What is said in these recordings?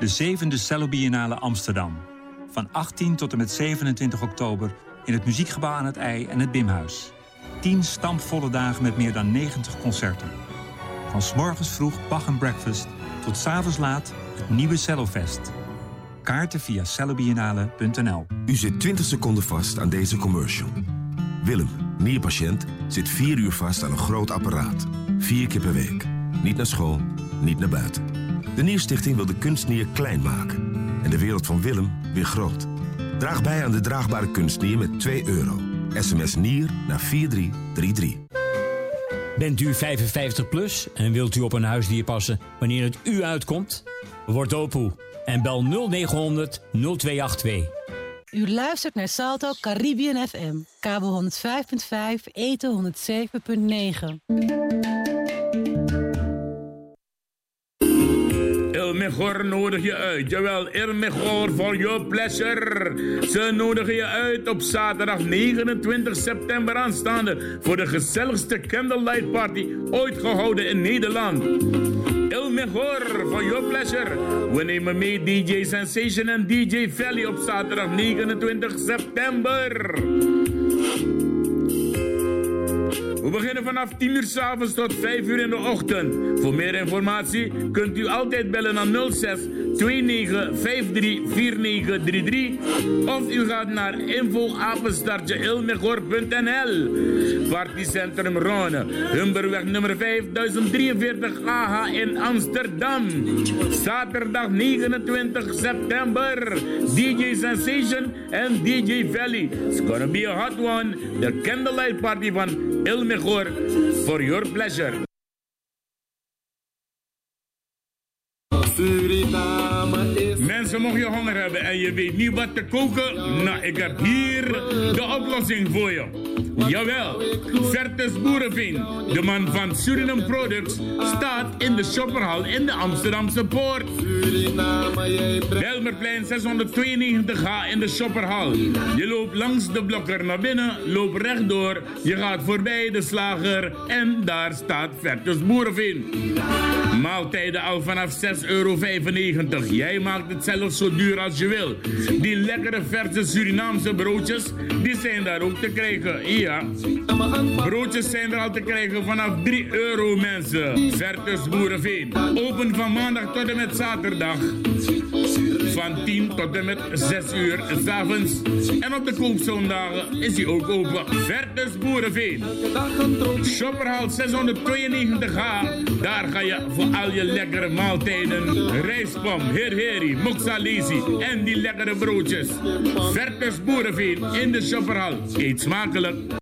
de zevende Cello Biennale Amsterdam. Van 18 tot en met 27 oktober in het Muziekgebouw aan het IJ en het Bimhuis. 10 stampvolle dagen met meer dan 90 concerten. Van s morgens vroeg Bach and Breakfast tot s avonds laat het nieuwe Cellofest. Kaarten via cellobiennale.nl U zit 20 seconden vast aan deze commercial. Willem, nierpatiënt, zit 4 uur vast aan een groot apparaat. Vier keer per week. Niet naar school, niet naar buiten. De Nierstichting wil de kunstnier klein maken. En de wereld van Willem weer groot. Draag bij aan de draagbare kunstnier met 2 euro. SMS NIER naar 4333. Bent u 55 plus en wilt u op een huisdier passen wanneer het u uitkomt? Word open en bel 0900 0282. U luistert naar Salto Caribbean FM, kabel 105.5, eten 107.9. El Mejor nodig je uit. Jawel, El Mejor for your pleasure. Ze nodigen je uit op zaterdag 29 september aanstaande voor de gezelligste candlelight party ooit gehouden in Nederland. El Mejor for your pleasure. We nemen mee DJ Sensation en DJ Valley op zaterdag 29 september. We beginnen vanaf 10 uur s'avonds tot 5 uur in de ochtend. Voor meer informatie kunt u altijd bellen naar 06 29 53 4933 of u gaat naar info-ilmegor.nl Partycentrum Rone, Humberweg nummer 5043 AH in Amsterdam. Zaterdag 29 september. DJ Sensation en DJ Valley. It's gonna be a hot one. De candlelight party van Mejor for your pleasure. Mensen, mocht je honger hebben en je weet niet wat te koken, nou, ik heb hier de oplossing voor je. Jawel, Vertes Boerenveen, de man van Suriname Products, staat in de shopperhal in de Amsterdamse Poort. Belmerplein 692H in de shopperhal. Je loopt langs de blokker naar binnen, loopt rechtdoor, je gaat voorbij de slager en daar staat Vertes Boerenveen. Maaltijden al vanaf 6,95 euro. Jij maakt het zelf zo duur als je wil. Die lekkere verse Surinaamse broodjes, die zijn daar ook te krijgen. Ja. Broodjes zijn er al te krijgen vanaf 3 euro mensen. Vertus Boerenveen. Open van maandag tot en met zaterdag. Van 10 tot en met 6 uur s'avonds. En op de koopzondagen is hij ook open. Vertus Boerenveen. Shopperhal 692H. Daar ga je voor al je lekkere maaltijden. Rijstpom, heer heri, moxalesi en die lekkere broodjes. Vertus Boerenveen in de shopperhal. Eet smakelijk.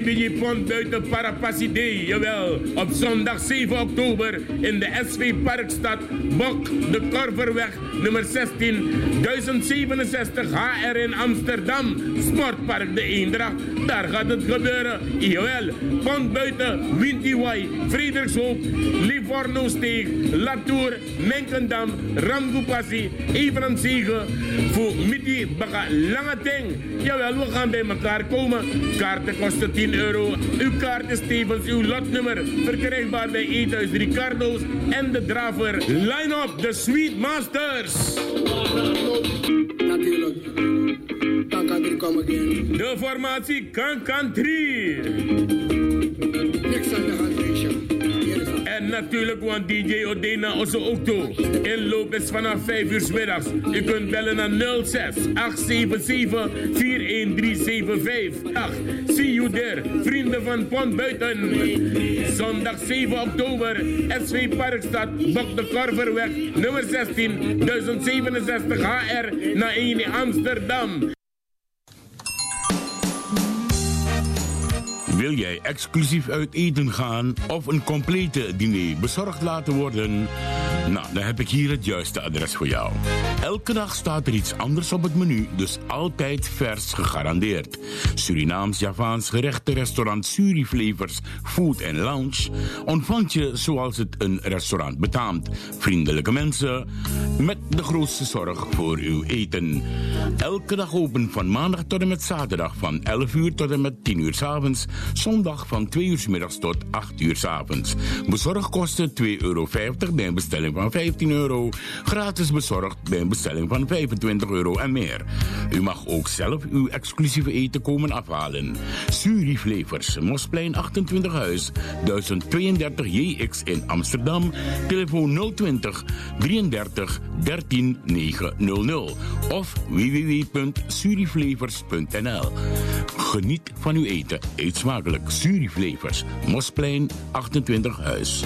Biggie Pond buiten Parapassidee, jawel. Op zondag 7 oktober in de SV Parkstad, Bok, de Korverweg, nummer 16, 1067 HR in Amsterdam. Sportpark De Eendracht, daar gaat het gebeuren. Jawel, Pond buiten, Wintiwai, Frederikshoop, Livorno-Steeg, Latour, Menkendam, Ramgoepassie, Evenanzege, voor Midi Baga Lange Ting. Jawel, we gaan bij elkaar komen. Kaarten kosten 10 euro. Uw kaart is tevens uw lotnummer. Verkrijgbaar bij Eethuis Ricardo's en de Draver. Line up, de Sweet Masters. Er. De formatie Kan Kan 3. En natuurlijk want DJ Odena onze auto. Inloop is vanaf 5 uur middags. U kunt bellen naar 06 877 41375. Ach, see you there. Vrienden van Pont Buiten. Zondag 7 oktober. SV Parkstad. Bok de Korverweg. Nummer 16. 1067 HR. Naar 1 in Amsterdam. Wil jij exclusief uit eten gaan of een complete diner bezorgd laten worden? Nou, dan heb ik hier het juiste adres voor jou. Elke dag staat er iets anders op het menu, dus altijd vers gegarandeerd. Surinaams-Javaans gerechten restaurant Suriflavors Food and Lounge ontvangt je zoals het een restaurant betaamt. Vriendelijke mensen met de grootste zorg voor uw eten. Elke dag open van maandag tot en met zaterdag van 11 uur tot en met 10 uur s avonds. Zondag van 2 uur s middags tot 8 uur s avonds. Bezorgkosten 2,50 euro bij bestelling van 15 euro. Gratis bezorgd bij een bestelling van 25 euro en meer. U mag ook zelf uw exclusieve eten komen afhalen. Suri Flavors, Mosplein 28 Huis, 1032 JX in Amsterdam. Telefoon 020 33 13 900 of www.suriflavors.nl. Geniet van uw eten. Eet smakelijk. Suriflavors, Mosplein 28 Huis.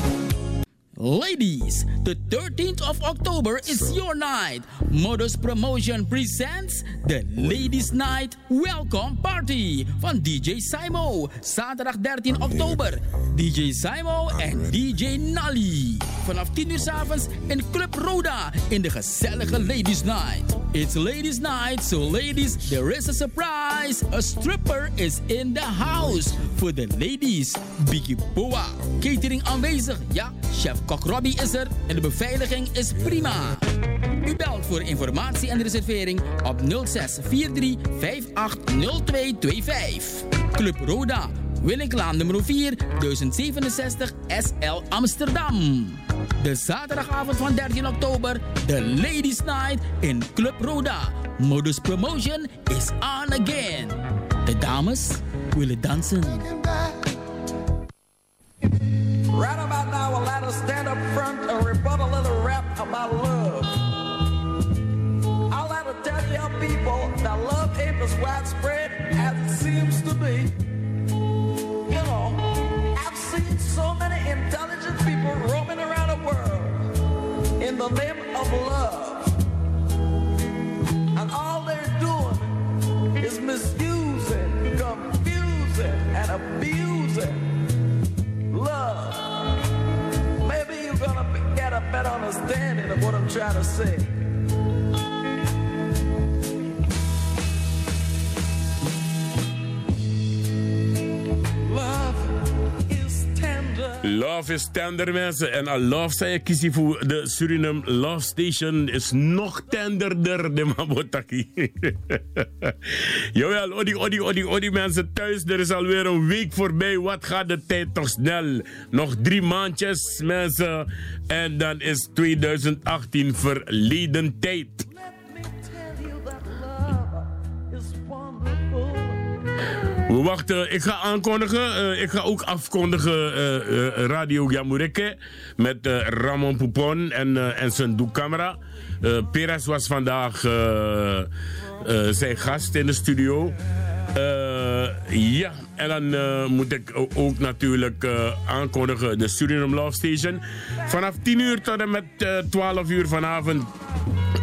Ladies, the 13th of October is your night. Modus Promotion presents the Ladies Night Welcome Party van DJ Simo. Zaterdag 13 oktober. DJ Simo en DJ Nally. Vanaf 10 uur s avonds in Club Roda in de gezellige Ladies Night. It's Ladies Night, so ladies, there is a surprise. A stripper is in the house. For the ladies, Biggie Boa. Catering aanwezig, ja. Chef Kok Robbie is er en de beveiliging is prima. U belt voor informatie en reservering op 06 43 580225. Club Roda, Willinklaan nummer 4, 1067 SL Amsterdam. De zaterdagavond van 13 oktober, de Ladies Night in Club Roda. Modus Promotion is on again. De dames willen dansen. About love. I'll let her tell you people that love ain't as widespread as it seems to be. You know, I've seen so many intelligent people roaming around the world in the name of love. And all they're doing is misusing, confusing, and abusing better understanding of what I'm trying to say. Love is tender, mensen. En al love zei ik voor de Suriname Love Station is nog tenderder, de Mabotaki. Jawel, odi, odi, odi, odi, mensen thuis. Er is alweer een week voorbij. Wat gaat de tijd toch snel? Nog drie maandjes, mensen. En dan is 2018 verleden tijd. We wachten. Ik ga aankondigen. eh, ik ga ook afkondigen eh, eh, Radio Yamureke met eh, Ramon Poupon en, eh, en zijn doekcamera. Eh Perez was vandaag eh, eh, zijn gast in de studio. Eh, ja, en dan eh, moet ik ook natuurlijk eh, aankondigen de Suriname Love Station. Vanaf 10 uur tot en met eh, 12 uur vanavond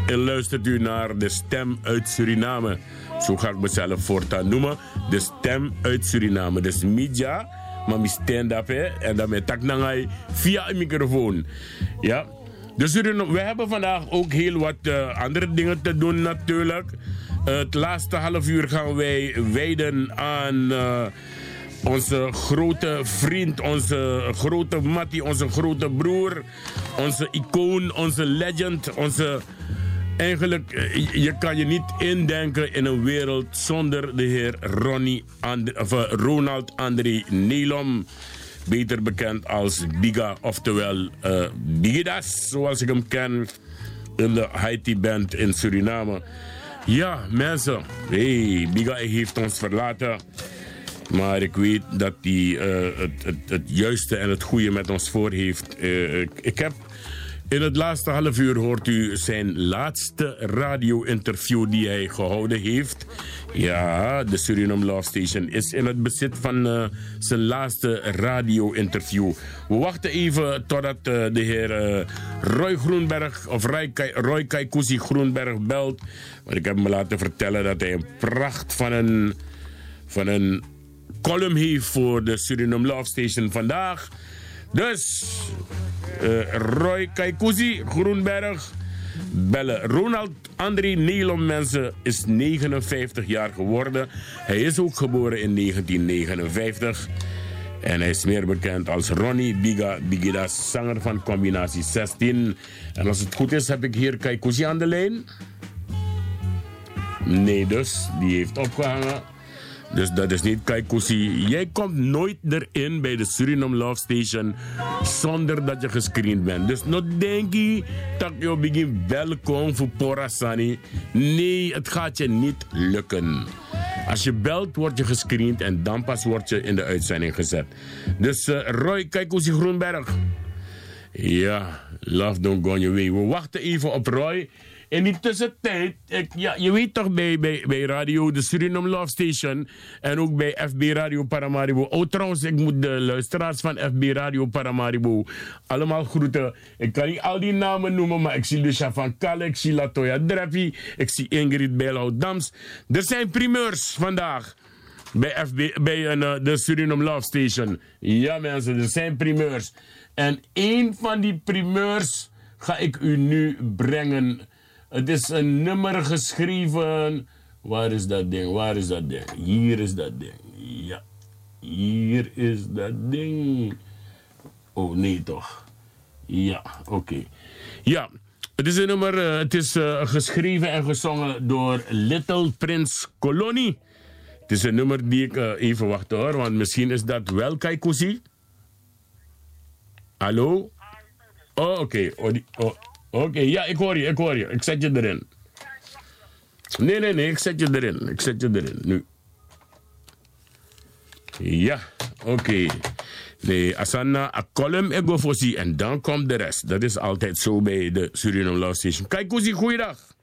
luistert u naar de stem uit Suriname. Zo ga ik mezelf voortaan noemen. De stem uit Suriname. Dus media, maar mijn stand-up hè. En dan met taknangai via een microfoon. Ja. Dus we hebben vandaag ook heel wat eh, andere dingen te doen natuurlijk. het laatste half uur gaan wij wijden aan... eh, onze grote vriend, onze grote mattie, onze grote broer, onze icoon, onze legend, onze... Eigenlijk, eh, je- kan je niet indenken in een wereld zonder de heer Ronnie of, eh, Ronald André Nelom. Beter bekend als Biga, oftewel eh Bigidas, zoals ik hem ken in de Haiti Band in Suriname. Ja, mensen, hey, Biga heeft ons verlaten. Maar ik weet dat hij het, het, het juiste en het goede met ons voor heeft. Ik heb in het laatste half uur hoort u zijn laatste radio-interview die hij gehouden heeft. Ja, de Suriname Love Station is in het bezit van eh, zijn laatste radio-interview. We wachten even totdat eh, de heer eh, Roy Groenberg of Roy, Kai- Roy Groenberg belt. Want ik heb me laten vertellen dat hij een pracht van een, van een column heeft voor de Suriname Love Station vandaag. Dus Roy Kaikuzi, Groenberg, bellen. Ronald André Nelom, mensen, is 59 jaar geworden. Hij is ook geboren in 1959. En hij is meer bekend als Ronnie Biga Bigida, zanger van combinatie 16. En als het goed is, heb ik hier Kaikuzi aan de lijn. Nee, dus, die heeft opgehangen. Dus dat is niet Kaikusi. Jij komt nooit erin bij de Suriname Love Station zonder dat je gescreend bent. Dus nog denk je dat je begin welkom voor Porasani. Nee, het gaat je niet lukken. Als je belt, word je gescreend en dan pas word je in de uitzending gezet. Dus uh, Roy Kaikusi Groenberg. Ja, love don't go way. We wachten even op Roy. In die tussentijd, ik, ja, je weet toch bij, bij, bij radio, de Suriname Love Station en ook bij FB Radio Paramaribo. Oh trouwens, ik moet de luisteraars van FB Radio Paramaribo allemaal groeten. Ik kan niet al die namen noemen, maar ik zie Lucia van Kalle, ik zie Latoya Dreffi, ik zie Ingrid Bijlhout Dams. Er zijn primeurs vandaag bij, FB, bij een, de Suriname Love Station. Ja mensen, er zijn primeurs. En één van die primeurs ga ik u nu brengen. Het is een nummer geschreven. Waar is dat ding? Waar is dat ding? Hier is dat ding. Ja. Hier is dat ding. Oh nee, toch? Ja, oké. Ja, het is een nummer. Uh, het is uh, geschreven en gezongen door Little Prince Colony. Het is een nummer die ik uh, even wacht hoor, want misschien is dat wel Kaikusi. Hallo? Oh, oké. Oh, oh. Oké, okay, ja, ik hoor je, ik hoor je. Ik zet je erin. Nee, nee, nee, ik zet je erin. Ik zet je erin, nu. Ja, oké. Okay. Nee, Asana, een column ego voorzie en dan komt de rest. Dat is altijd zo bij de Suriname Law Station. Kijk, Koesie, goeiedag.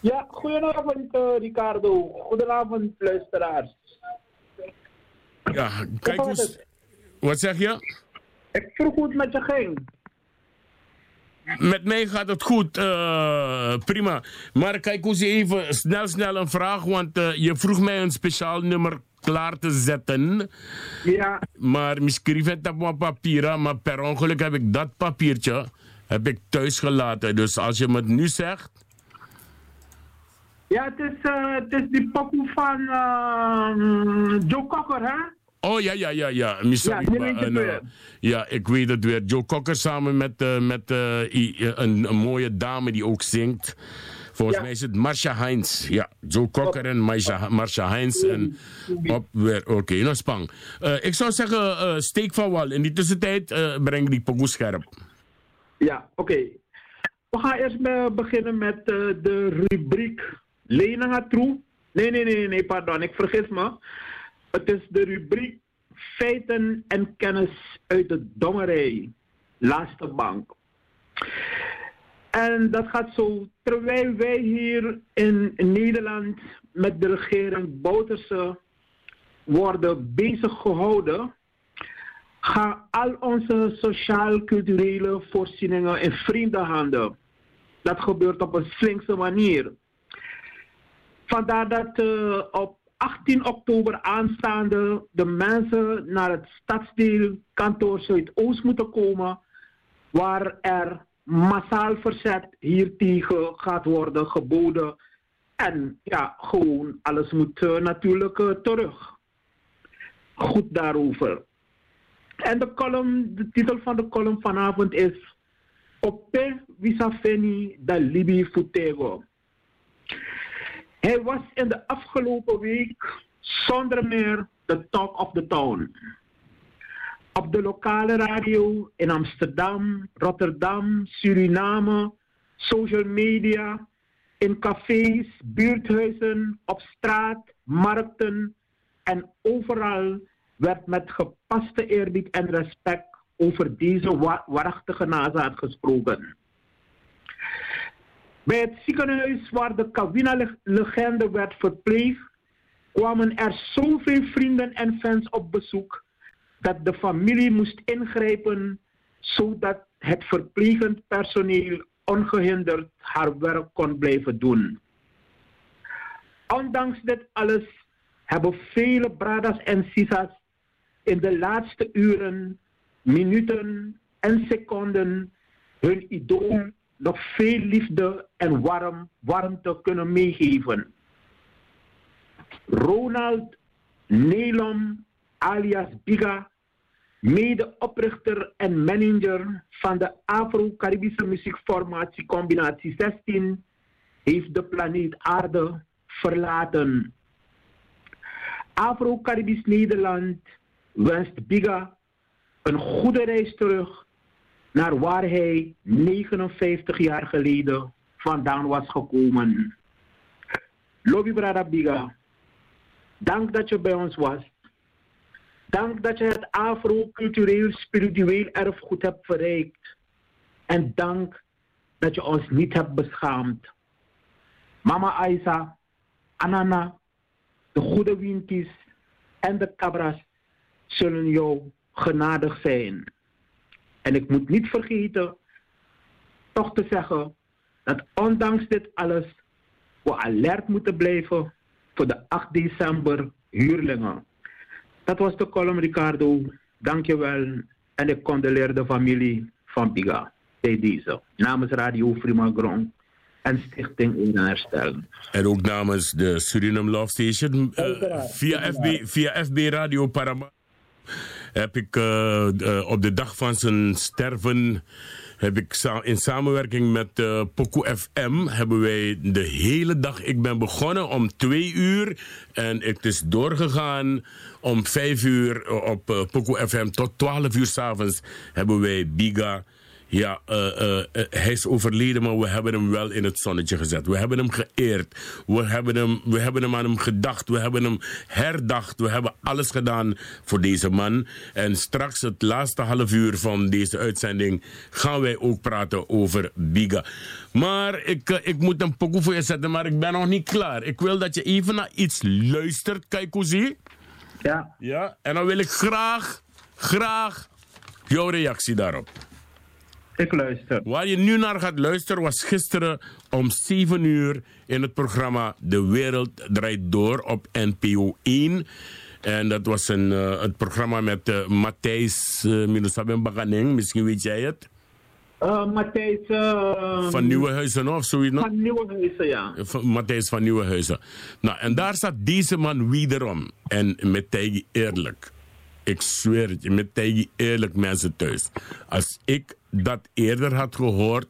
Ja, goedenavond uh, Ricardo. Goedenavond, luisteraars. Ja, kijk, Koes, wat zeg je? Ik vroeg hoe het met je ging. Met mij gaat het goed, uh, prima. Maar kijk eens even snel, snel een vraag, want uh, je vroeg mij een speciaal nummer klaar te zetten. Ja. Maar misschien het op mijn papier, maar per ongeluk heb ik dat papiertje heb ik thuis gelaten. Dus als je me het nu zegt. Ja, het is, uh, het is die pokoe van Joe Cocker, hè? Oh ja, ja, ja, ja. Sorry, ja, en, uh, ja, ik weet het weer. Joe Cocker samen met, uh, met uh, een, een, mooie dame die ook zingt. Volgens ja. mij is het Marcia Heinz. Ja, Joe Cocker en Marcia, Marcia Heinz. En op weer. Oké, okay, nou spang. ik zou zeggen, steek van wal. In die tussentijd breng die pokoe scherp. Ja, oké. Okay. We gaan eerst beginnen met de rubriek Lena Hatroe. Nee, nee, nee, nee, pardon. Ik vergis me. Het is de rubriek Feiten en kennis uit de dommerij. Laatste bank. En dat gaat zo. Terwijl wij hier in Nederland met de regering Bouterse worden bezig gehouden, gaan al onze sociaal-culturele voorzieningen in vriendenhanden. Dat gebeurt op een slinkse manier. Vandaar dat uh, op 18 oktober aanstaande de mensen naar het stadsdeel kantoor Zuidoost moeten komen, waar er massaal verzet hiertegen gaat worden geboden. En ja, gewoon alles moet uh, natuurlijk uh, terug. Goed daarover. En de, column, de titel van de column vanavond is Ope Visafeni da Libi Futego. Hij was in de afgelopen week zonder meer de talk of the town. Op de lokale radio in Amsterdam, Rotterdam, Suriname, social media, in cafés, buurthuizen, op straat, markten en overal werd met gepaste eerbied en respect over deze waarachtige nazaat gesproken. Bij het ziekenhuis waar de Kawina-legende werd verpleegd, kwamen er zoveel vrienden en fans op bezoek dat de familie moest ingrijpen zodat het verplegend personeel ongehinderd haar werk kon blijven doen. Ondanks dit alles hebben vele bradas en sisas in de laatste uren, minuten en seconden hun idool nog veel liefde en warm, warmte kunnen meegeven. Ronald Nelom alias Biga, medeoprichter en manager van de Afro-Caribische muziekformatie Combinatie 16, heeft de planeet Aarde verlaten. Afro-Caribisch Nederland wenst Biga een goede reis terug naar waar hij 59 jaar geleden vandaan was gekomen. Lobby Brada Biga, dank dat je bij ons was. Dank dat je het afro-cultureel spiritueel erfgoed hebt verrijkt. En dank dat je ons niet hebt beschaamd. Mama Aisa, Anana, de goede windjes en de cabras zullen jou genadig zijn. En ik moet niet vergeten toch te zeggen dat ondanks dit alles we alert moeten blijven voor de 8 december huurlingen. Dat was de column Ricardo. Dankjewel. En ik condoleer de familie van Biga bij deze. Namens Radio Frima Grong en Stichting in Herstel. En ook namens de Suriname Love Station. Uh, via, FB, via FB Radio Parama heb ik uh, uh, op de dag van zijn sterven heb ik in samenwerking met uh, Poco FM hebben wij de hele dag. Ik ben begonnen om twee uur en het is doorgegaan om vijf uur op uh, Poco FM tot twaalf uur s'avonds hebben wij Biga ja, uh, uh, hij is overleden, maar we hebben hem wel in het zonnetje gezet. We hebben hem geëerd. We hebben hem, we hebben hem aan hem gedacht. We hebben hem herdacht. We hebben alles gedaan voor deze man. En straks, het laatste half uur van deze uitzending, gaan wij ook praten over Biga. Maar ik, uh, ik moet een pokoe voor je zetten, maar ik ben nog niet klaar. Ik wil dat je even naar iets luistert, Kaikozi. Ja. Ja, en dan wil ik graag, graag jouw reactie daarop. Ik luister. Waar je nu naar gaat luisteren was gisteren om 7 uur in het programma De Wereld Draait Door op NPO 1. En dat was een, uh, het programma met uh, Matthijs uh, Minusabem Baganeng, misschien weet jij het. Uh, Matthijs... van Nieuwenhuizen of zoiets nog? Van Nieuwenhuizen, ja. Matthijs van Nieuwenhuizen. Nou, en daar zat deze man wederom. En met tegen eerlijk. Ik zweer het je, met tegen eerlijk mensen thuis. Als ik dat eerder had gehoord,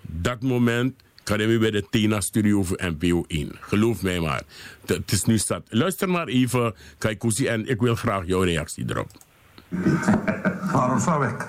dat moment kan je bij de Tina Studio voor NPO 1. Geloof mij maar. Het is nu stad. Luister maar even, Kaikusi, en ik wil graag jouw reactie erop. Waarom zou ik?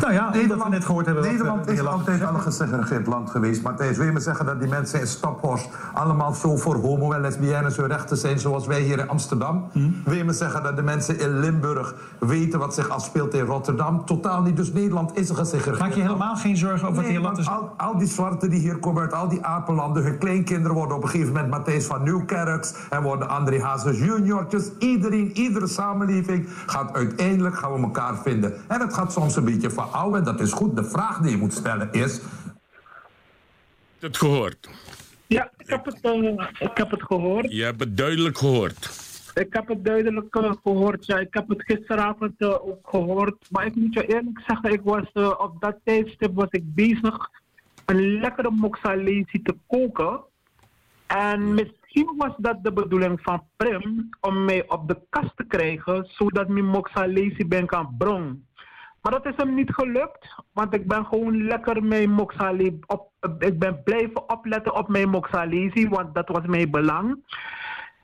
Nou ja, Nederland, we net gehoord hebben. Nederland is altijd al een gesegregeerd land geweest. Maar Thijs, wil je me zeggen dat die mensen in Staphorst allemaal zo voor homo- en lesbiennes hun rechten zijn zoals wij hier in Amsterdam? Wil je me zeggen dat de mensen in Limburg weten wat zich afspeelt in Rotterdam? Totaal niet. Dus Nederland is een gesegregeerd Maak je helemaal geen zorgen over nee, wat hier land is? Al, al die zwarten die hier komen uit al die apenlanden, hun kleinkinderen worden op een gegeven moment Matthijs van Nieuwkerks en worden André Hazes juniortjes. Iedereen, iedere samenleving gaat uiteindelijk gaan we elkaar vinden. En het gaat soms een beetje verouderen, dat is goed. De vraag die je moet stellen is... Het gehoord? Ja, ik heb het, uh, ik heb het gehoord. Je hebt het duidelijk gehoord. Ik heb het duidelijk uh, gehoord, ja. Ik heb het gisteravond uh, ook gehoord. Maar ik moet je eerlijk zeggen, ik was, op dat tijdstip was ik bezig een lekkere moxalesi te koken. En misschien was dat de bedoeling van Prim om mij op de kast te krijgen, zodat mijn moxalesi ben kan brengen. Maar dat is hem niet gelukt, want ik ben gewoon lekker mijn moxalesi op. Ik ben blijven opletten op mijn moxalesi, want dat was mijn belang.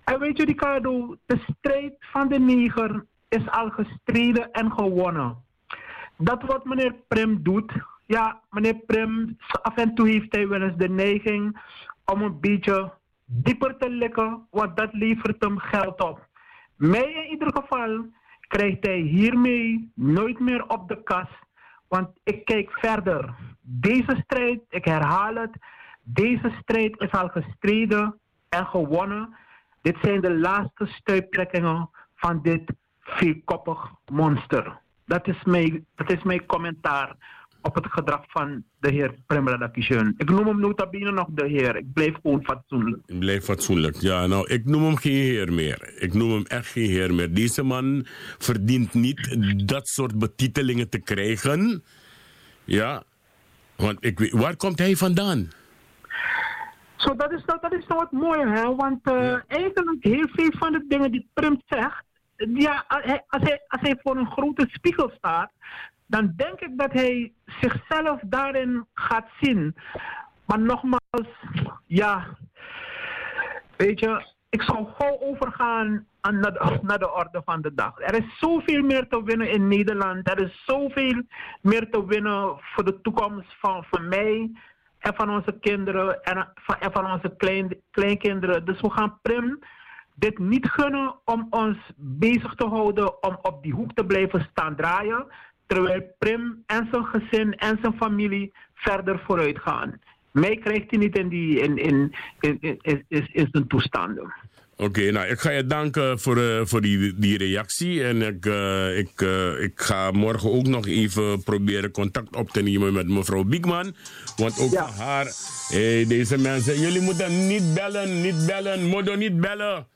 En weet je, Ricardo, de strijd van de neger is al gestreden en gewonnen. Dat wat meneer Prim doet, ja, meneer Prim, af en toe heeft hij wel eens de neiging om een beetje dieper te likken, want dat levert hem geld op. Mij in ieder geval krijgt hij hiermee nooit meer op de kas, want ik kijk verder. Deze strijd, ik herhaal het, deze strijd is al gestreden en gewonnen. Dit zijn de laatste stuiptrekkingen van dit vierkoppig monster. Dat is mijn, dat is mijn commentaar op het gedrag van de heer Premrada Kishun. Ik noem hem nota bene nog de heer. Ik blijf gewoon fatsoenlijk. Ik blijf fatsoenlijk. Ja, nou, ik noem hem geen heer meer. Ik noem hem echt geen heer meer. Deze man verdient niet dat soort betitelingen te krijgen. Ja, want ik weet, waar komt hij vandaan? Zo, dat is nou, dat is nou wat mooi, hè? Want uh, ja. eigenlijk heel veel van de dingen die Prim zegt, ja, als hij, als hij voor een grote spiegel staat, dan denk ik dat hij zichzelf daarin gaat zien. Maar nogmaals, ja, weet je, ik zou gauw overgaan aan naar, de, orde van de dag. Er is zoveel meer te winnen in Nederland. Er is zoveel meer te winnen voor de toekomst van, van mij en van onze kinderen en van, van onze klein, kleinkinderen. Dus we gaan Prim dit niet gunnen om ons bezig te houden om op die hoek te blijven staan draaien. Terwijl Prim en zijn gezin en zijn familie verder vooruit gaan. Mij krijgt hij niet in, die, in, in, in, in, in, zijn toestanden. Oké, nou, ik ga je danken voor, eh, voor die, die reactie. En ik, eh, ik, eh, ik ga morgen ook nog even proberen contact op te nemen met mevrouw Biekman. Want ook haar, hey, deze mensen, jullie moeten niet bellen, niet bellen, Modo niet bellen.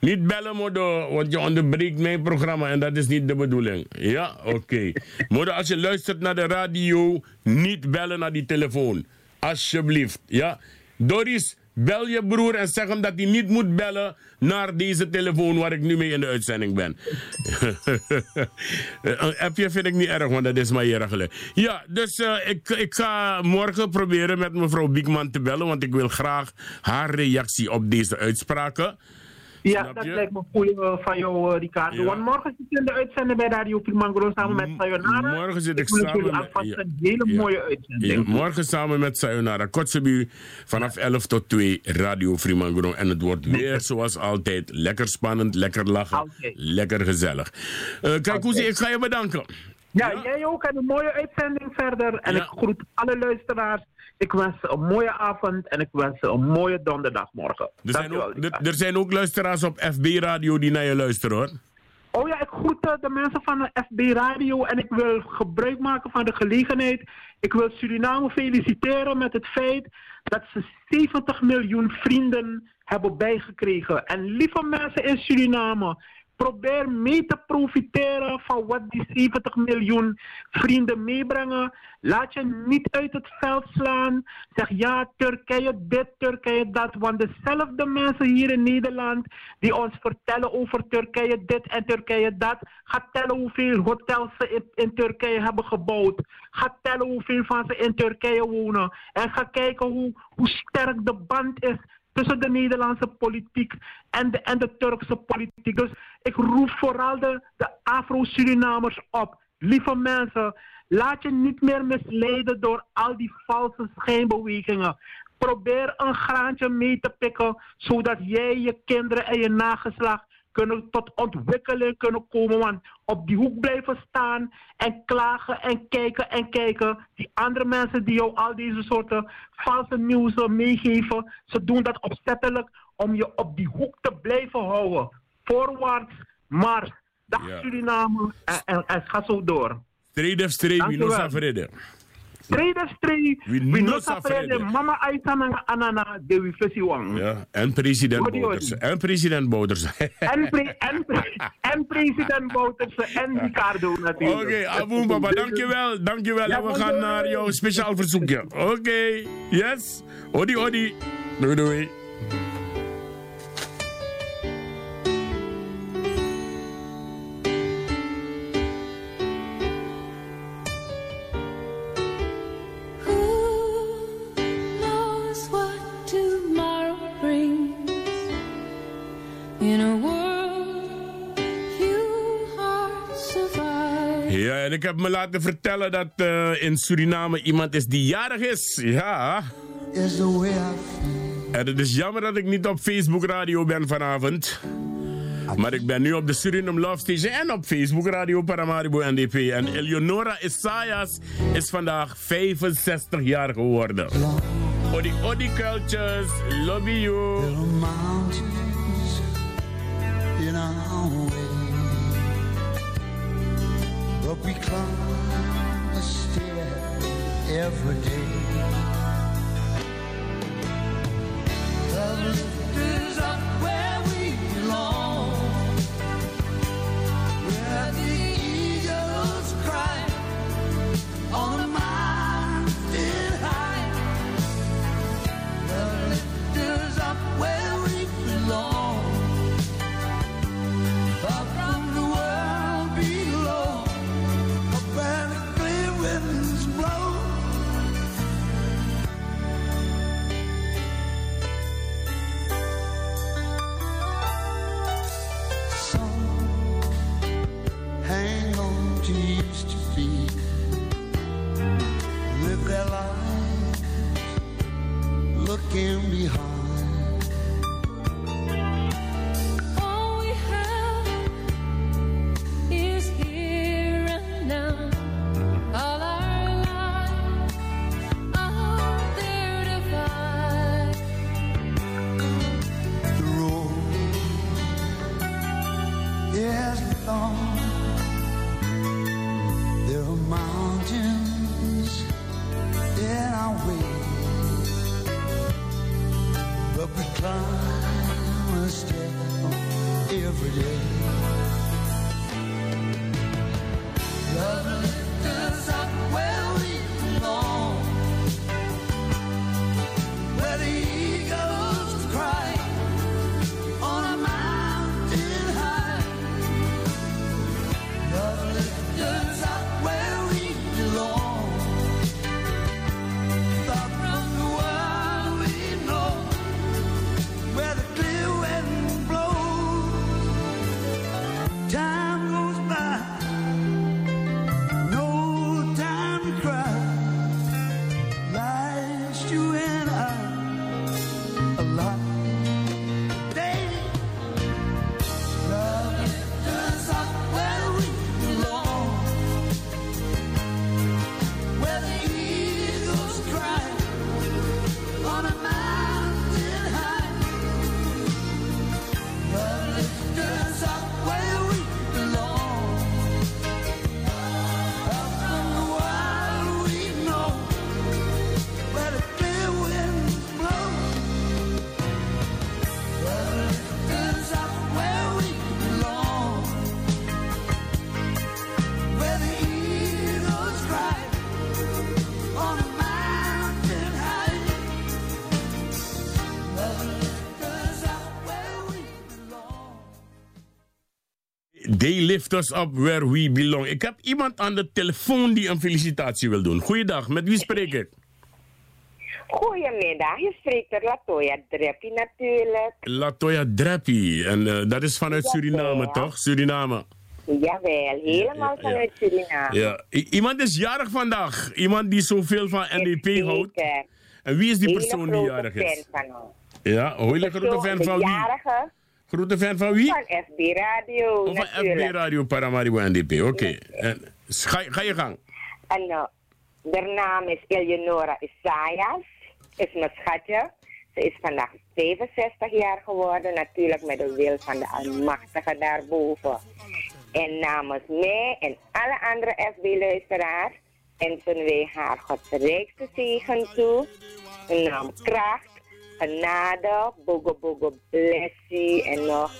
Niet bellen, Modo, want je onderbreekt mijn programma en dat is niet de bedoeling. Ja, oké. Modo, als je luistert naar de radio, niet bellen naar die telefoon. Alsjeblieft, ja. Doris, bel je broer en zeg hem dat hij niet moet bellen naar deze telefoon waar ik nu mee in de uitzending ben. Een appje vind ik niet erg, want dat is maar eerlijk. Ja, dus eh, ik, ik ga morgen proberen met mevrouw Biekman te bellen, want ik wil graag haar reactie op deze uitspraken. Ja, dat lijkt me goed eh, van jou, eh, Ricardo. Want morgen zit je in de uitzending bij Radio Primangro samen met Sayonara. Morgen zit ik samen met- een hele Ja. mooie uitzending. Ja, morgen samen met Sayonara Kotzebu vanaf 11 tot 2 Radio Fremangro. En het wordt weer zoals altijd lekker spannend, lekker lachen, lekker gezellig. Eh kijk, Koesie, ik ga je bedanken. Ja, jij ook. En een mooie uitzending verder. En ik groet alle luisteraars. Ik wens ze een mooie avond en ik wens ze een mooie donderdagmorgen. Er zijn, ook, er, er zijn ook luisteraars op FB Radio die naar je luisteren hoor. Oh ja, ik groet eh, de mensen van de FB Radio en ik wil gebruik maken van de gelegenheid. Ik wil Suriname feliciteren met het feit dat ze 70 miljoen vrienden hebben bijgekregen. En lieve mensen in Suriname, probeer mee te profiteren van wat die 70 miljoen vrienden meebrengen. Laat je niet uit het veld slaan. Zeg ja, Turkije dit, Turkije dat. Want dezelfde mensen hier in Nederland die ons vertellen over Turkije dit en Turkije dat. Ga tellen hoeveel hotels ze in, Turkije hebben gebouwd. Ga tellen hoeveel van ze in Turkije wonen. En ga kijken hoe, hoe sterk de band is tussen de Nederlandse politiek en de, en de Turkse politiek. Dus ik roep vooral de, de Afro-Surinamers op. Lieve mensen, laat je niet meer misleiden door al die valse schijnbewegingen. Probeer een graantje mee te pikken, zodat jij, je kinderen en je nageslacht kunnen tot ontwikkeling kunnen komen. Want op die hoek blijven staan en klagen en kijken en kijken. Die andere mensen die jou al deze soorten valse nieuws meegeven, ze doen dat opzettelijk om je op die hoek te blijven houden. Voorwaarts, mars. Dag Ja. Suriname en, en, en ga zo door. Strede of strede, vrede. Trade strie, Wie we no mama aitana anana de we wang. Ja, en president. Bouterse. En president Bouterse. En, pre, en, pre, en president Bouterse en Ricardo natuurlijk. Oké, papa, dankjewel. Dankjewel. Ja, en we gaan naar jouw speciaal verzoekje. Oké, yes. Odi, odi. Doei, doei. En ik heb me laten vertellen dat eh, in Suriname iemand is die jarig is. Ja. En het is jammer dat ik niet op Facebook Radio ben vanavond. Maar ik ben nu op de Suriname Love Station en op Facebook Radio Paramaribo NDP. En Eleonora Isaias is vandaag 65 jaar geworden. Odi Odi Cultures, lobby you. But we climb a stair every day. The you and I lift us up where we belong. Ik heb iemand aan de telefoon die een felicitatie wil doen. Goeiedag, met wie spreek ik? Goedemiddag, je spreekt er Latoya Dreppi natuurlijk. Latoya Dreppi. En eh, dat is vanuit Suriname, toch? Suriname. Jawel, helemaal Ja, ja. vanuit Suriname. Ja. Iemand is jarig vandaag. Iemand die zoveel van NDP houdt. En wie is die persoon die jarig is? fan van ons. Ja, een hele grote fan van wie? jarige Grote fan van wie? van FB Radio Of van natuurlijk. FB Radio Paramaribo NDP. Oké. En Ga, ga je gang. En haar naam is Eleonora Isaias. Is mijn schatje. Ze is vandaag 65 jaar geworden. Natuurlijk met de wil van de Almachtige daarboven. En namens mij en alle andere FB-luisteraars wensen wij haar Gods rijkste zegen toe. Een naam kracht, genade, bogo bogo blessie en nog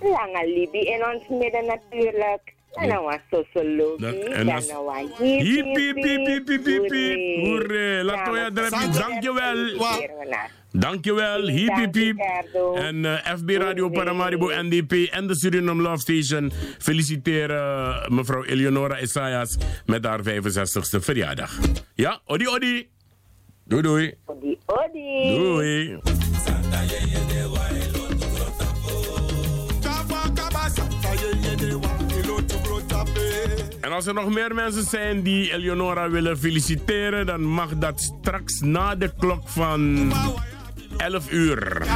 lange libi in ons midden natuurlijk. En dan was sociologie, dan en dat- was Hiep, hiep, hiep, hiep, hiep, hiep. Hoeré, Latoya Dreppi, dankjewel. Dankjewel, hiep, hiep, hiep. En eh, FB Radio Paramaribo NDP en de Suriname Love Station feliciteren eh, mevrouw Eleonora Isaias met haar 65ste verjaardag. Ja, odi odi. Doei doei. Odi odi. Doei. En als er nog meer mensen zijn die Eleonora willen feliciteren, dan mag dat straks na de klok van 11 uur.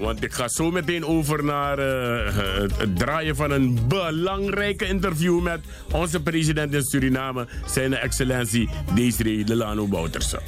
Want ik ga zo meteen over naar eh, het, draaien van een belangrijke interview met onze president in Suriname, zijn excellentie Desiree Delano Bouterse.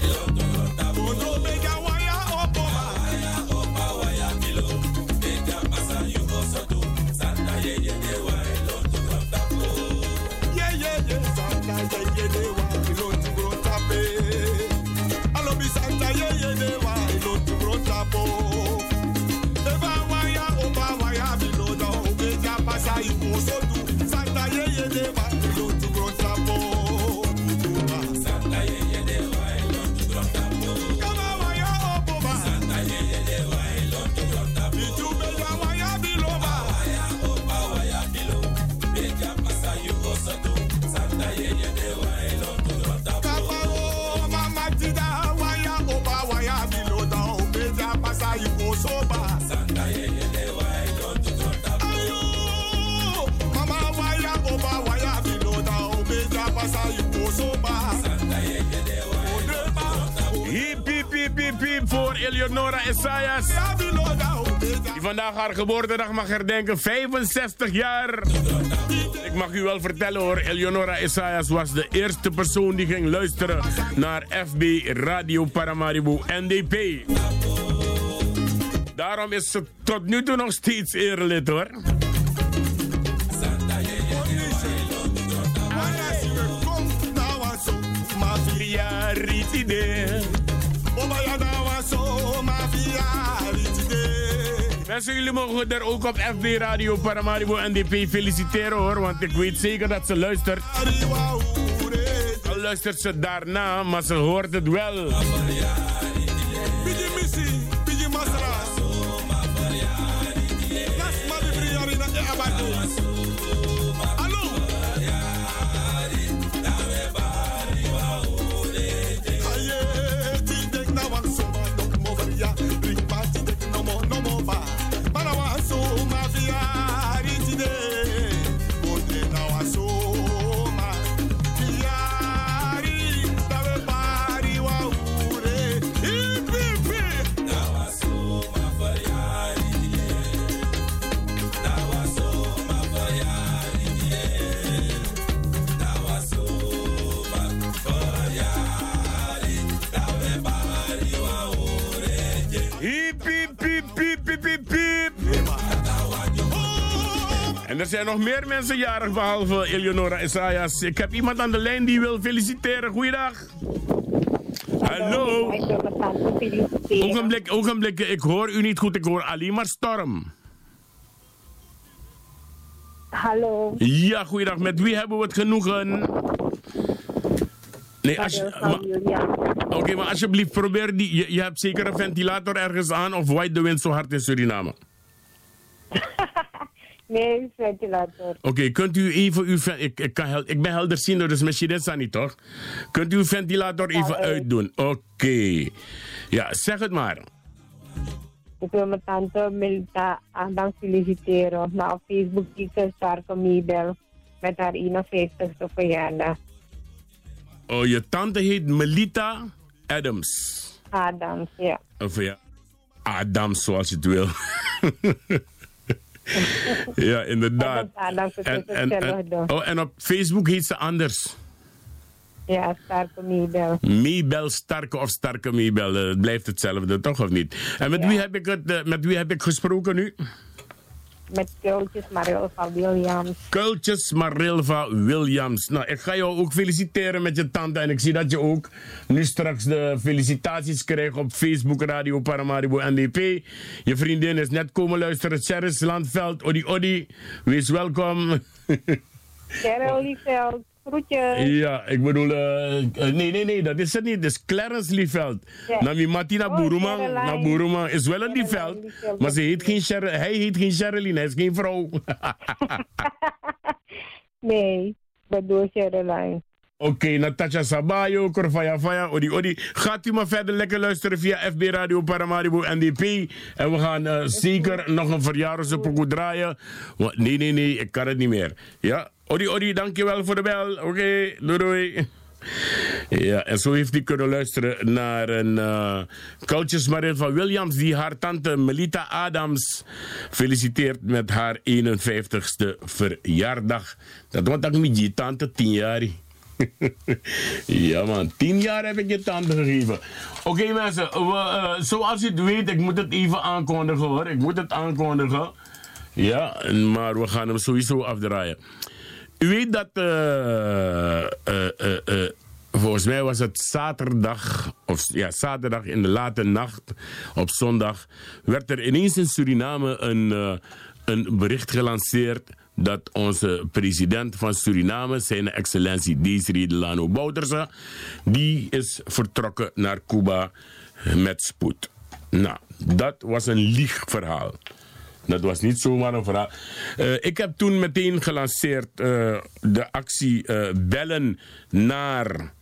Eleonora Esayas. Die vandaag haar geboortedag mag herdenken. 65 jaar. Ik mag u wel vertellen hoor. Eleonora Esayas was de eerste persoon die ging luisteren naar FB Radio Paramaribo NDP. Daarom is ze tot nu toe nog steeds eerlid hoor. Ritide. Mensen, jullie mogen er ook op FB Radio Paramaribo NDP feliciteren hoor, want ik weet zeker dat ze luistert. Al luistert ze daarna, maar ze hoort het wel. Er zijn nog meer mensen jarig behalve Eleonora Isaias. Ik heb iemand aan de lijn die wil feliciteren. Goeiedag. Hallo. Ogenblik, ogenblik. Ik hoor u niet goed. Ik hoor alleen maar storm. Hallo. Ja, goeiedag. Met wie hebben we het genoegen? Nee, als Oké, maar alsjeblieft, probeer die. Je, je hebt zeker een ventilator ergens aan of waait de wind zo hard in Suriname? Nee, ventilator. Oké, kunt u even uw. Ik, ik, kan ik ben helderziender, dus misschien is dat niet toch? Kunt u uw ventilator even uitdoen? Oké. Ja, zeg het maar. Ik wil mijn tante Milta Adam feliciteren. Nou, op Facebook ik een sterke met haar 51ste verjaardag. Oh, je tante heet Melita Adams. Adams, ja. Of ja, Adams zoals je het wil. ja, inderdaad. En, en, en, hetzelfde. oh, en op Facebook heet ze anders. Ja, sterke meebel. Meebel Starke of Starke Meebel. eh, Het blijft hetzelfde, toch of niet? En met, wie, heb ik het, eh, met wie heb ik gesproken nu? Met Kultjes Marilva Williams. Kultjes Marilva Williams. Nou, ik ga jou ook feliciteren met je tante. En ik zie dat je ook nu straks de felicitaties krijgt op Facebook Radio Paramaribo NDP. Je vriendin is net komen luisteren. Cheris Landveld, Odi Odi. Wees welkom. Cheryl Lieveld, groetjes. Ja, ik bedoel, eh, eh, nee, nee, nee, dat is het niet. Het is Clarence Lieveld. Ja. Nami Martina Oh, Boeruma, na Boeruma is wel een Lieveld, maar ze heet geen Cheryl, hij heet geen Sherilyn, hij is geen vrouw. Nee, ik bedoel Caroline. Oké, Natasha Sabayo, Korfaya Faya, Odi Odi. Gaat u maar verder lekker luisteren via FB Radio Paramaribo NDP. En we gaan eh, zeker nog een verjaardagspokoe draaien. Want, nee, nee, nee, ik kan het niet meer. Ja, Odi Odi, dankjewel voor de bel. Oké, doei doei. Ja, en zo heeft hij kunnen luisteren naar een uh, van Williams, die haar tante Melita Adams feliciteert met haar 51ste verjaardag. Dat wordt ook met je tante 10 jaar. ja man, 10 jaar heb ik je tante gegeven. Oké mensen, we, eh, zoals u het weet, ik moet het even aankondigen hoor. Ik moet het aankondigen. Ja, maar we gaan hem sowieso afdraaien. U weet dat, eh, eh, eh, volgens mij was het zaterdag, of ja, zaterdag in de late nacht, op zondag, werd er ineens in Suriname een, een bericht gelanceerd dat onze president van Suriname, zijn excellentie Desiree Delano Bouterse, die is vertrokken naar Cuba met spoed. Nou, dat was een liegverhaal. Dat was niet zomaar een verhaal. Eh, ik heb toen meteen gelanceerd eh, de actie eh, bellen naar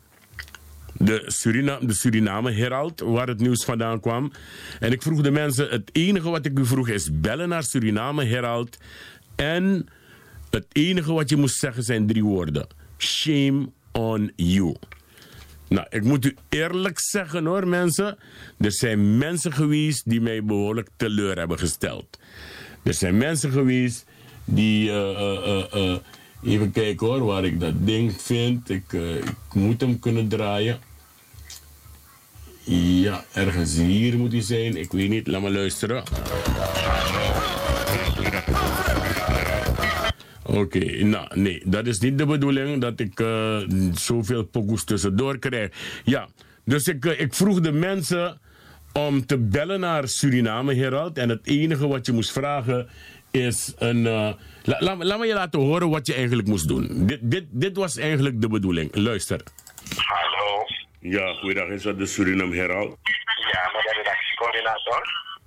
de, Surina de Suriname Herald, waar het nieuws vandaan kwam. En ik vroeg de mensen, het enige wat ik u vroeg is bellen naar Suriname Herald. En het enige wat je moest zeggen zijn drie woorden. Shame on you. Nou, ik moet u eerlijk zeggen hoor, mensen. Er zijn mensen geweest die mij behoorlijk teleur hebben gesteld. Er zijn mensen geweest die. eh, eh, eh, even kijken hoor, waar ik dat ding vind. Ik, ik moet hem kunnen draaien. Ja, ergens hier moet hij zijn. Ik weet niet, laat me luisteren. Oké, nou nee, dat is niet de bedoeling dat ik eh, zoveel pokoes tussendoor krijg. Ja, dus ik, eh, ik vroeg de mensen om te bellen naar Suriname Herald. En het enige wat je moest vragen is een. eh, la- la- laat me je laten horen wat je eigenlijk moest doen. Dit, dit, dit was eigenlijk de bedoeling. Luister. Hallo. Ja, goeiedag. Is dat de Suriname Herald? Ja, met de redactiecoördinator.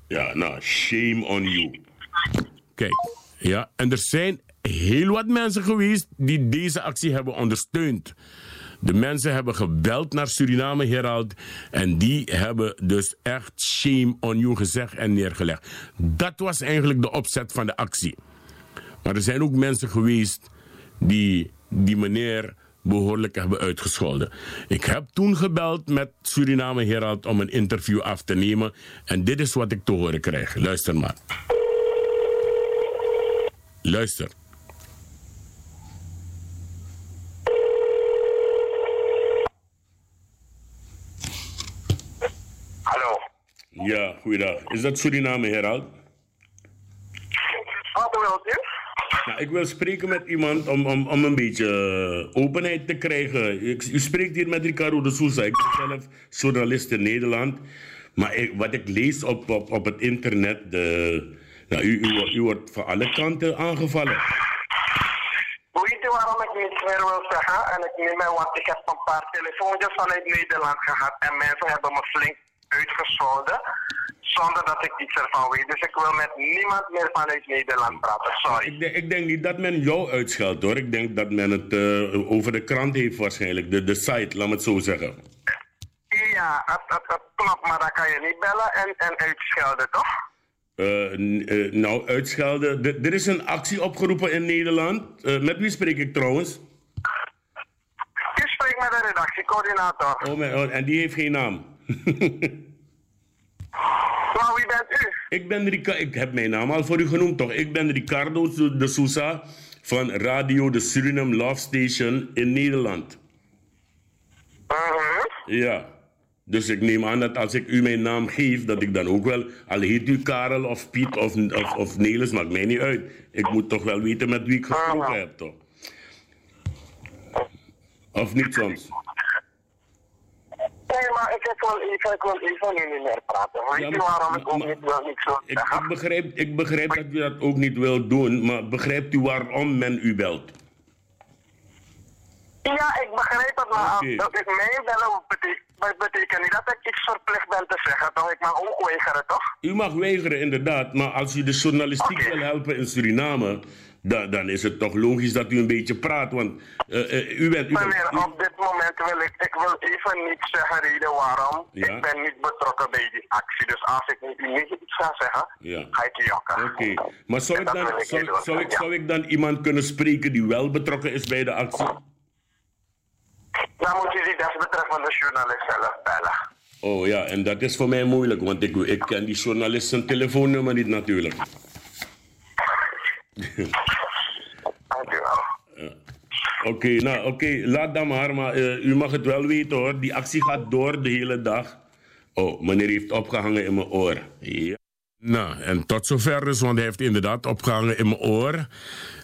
Ja, nou, shame on you. Kijk, ja, en er zijn heel wat mensen geweest die deze actie hebben ondersteund. De mensen hebben gebeld naar Suriname Herald en die hebben dus echt shame on you gezegd en neergelegd. Dat was eigenlijk de opzet van de actie. Maar er zijn ook mensen geweest die die meneer behoorlijk hebben uitgescholden. Ik heb toen gebeld met Suriname Herald om een interview af te nemen. En dit is wat ik te horen krijg. Luister maar. Luister. Hallo. Ja, goeiedag. Is dat Suriname Herald? Wat wilt u? Nou, ik wil spreken met iemand om, om, om een beetje eh, openheid te krijgen. Ik, u spreekt hier met Ricardo de Souza. Ik ben zelf journalist in Nederland. Maar ik- wat ik lees op, op, op het internet, de, nou, u, u, wordt- u wordt van alle kanten aangevallen. Weet u waarom ik niets meer wil zeggen? En ik neem mij, want ik heb een paar telefoontjes vanuit Nederland gehad en mensen hebben me flink uitgescholden. Zonder dat ik iets ervan weet. Dus ik wil met niemand meer vanuit Nederland praten. Sorry. Ik denk, ik denk niet dat men jou uitscheldt hoor. Ik denk dat men het eh, over de krant heeft waarschijnlijk. De, de site, laat me het zo zeggen. Ja, het klopt, maar dan kan je niet bellen en, en uitschelden, toch? Eh, eh, nou, uitschelden. D- er is een actie opgeroepen in Nederland. Met wie spreek ik trouwens? Ik spreek met de redactiecoördinator. Oh, mijn, oh, en die heeft geen naam. Maar wie bent u? Ik ben Rica ik heb mijn naam al voor u genoemd toch? Ik ben Ricardo de Sousa van Radio de Suriname Love Station in Nederland. Ja. Dus ik neem aan dat als ik u mijn naam geef, dat ik dan ook wel, al heet u Karel of Piet of, of, of Nelis, maakt mij niet uit. Ik moet toch wel weten met wie ik gesproken heb, toch? Of niet soms? Nee, maar ik, wil even, ik wil even niet meer praten. Weet Ja, je maar- waarom ik ook niet wil Ik, ik, begrijp, ik begrijp dat u dat ook niet wilt doen, maar begrijpt u waarom men u belt? Ja, ik begrijp het, maar Oké. dat ik mij bellen betekent, betekent niet dat ik iets verplicht ben te zeggen, toch? Ik mag ook weigeren, toch? U mag weigeren, inderdaad, maar als u de journalistiek wil helpen in Suriname, dan, dan is het toch logisch dat u een beetje praat, want eh, eh, u bent... U bent Meneer, op dit moment wil ik, ik wil even niet zeggen reden waarom. Ja. Ik ben niet betrokken bij die actie, dus als ik niet, niet iets ga zeggen, ja. ga ik jokken. Oké, maar zou ik, dan, ik zou, ik, zou ik dan iemand kunnen spreken die wel betrokken is bij de actie? Dan moet je die desbetreffende journalist zelf bellen. Oh ja, en dat is voor mij moeilijk, want ik, ik ken die journalist zijn telefoonnummer niet natuurlijk. Oké, nou oké, laat dan maar, maar eh, u mag het wel weten hoor, die actie gaat door de hele dag. Oh, meneer heeft opgehangen in mijn oor. Ja. Nou, en tot zover dus, want hij heeft inderdaad opgehangen in mijn oor.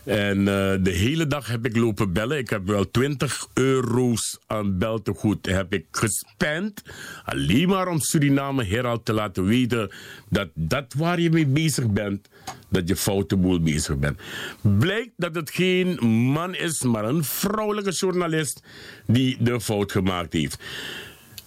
En eh, de hele dag heb ik lopen bellen. Ik heb wel 20 euro's aan beltegoed heb ik gespend. Alleen maar om Suriname Herald te laten weten dat dat waar je mee bezig bent, dat je foute boel bezig bent. Blijkt dat het geen man is, maar een vrouwelijke journalist die de fout gemaakt heeft.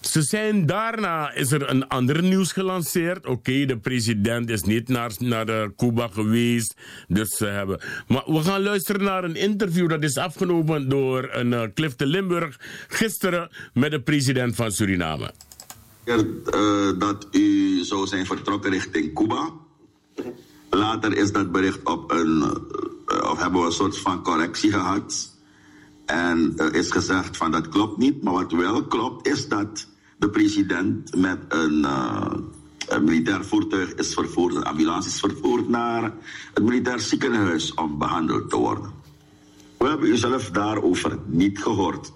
Ze zijn daarna is er een ander nieuws gelanceerd. Oké, de president is niet naar, naar eh, Cuba geweest. Dus ze hebben. Maar we gaan luisteren naar een interview dat is afgenomen door een Cliff de Limburg gisteren met de president van Suriname. Eh, dat u zou zijn vertrokken richting Cuba. Later is dat bericht op een, eh, of hebben we een soort van correctie gehad. En er is gezegd van dat klopt niet. Maar wat wel klopt is dat de president met een, eh, een militair voertuig is vervoerd, een ambulance is vervoerd naar het militair ziekenhuis om behandeld te worden. We hebben u zelf daarover niet gehoord.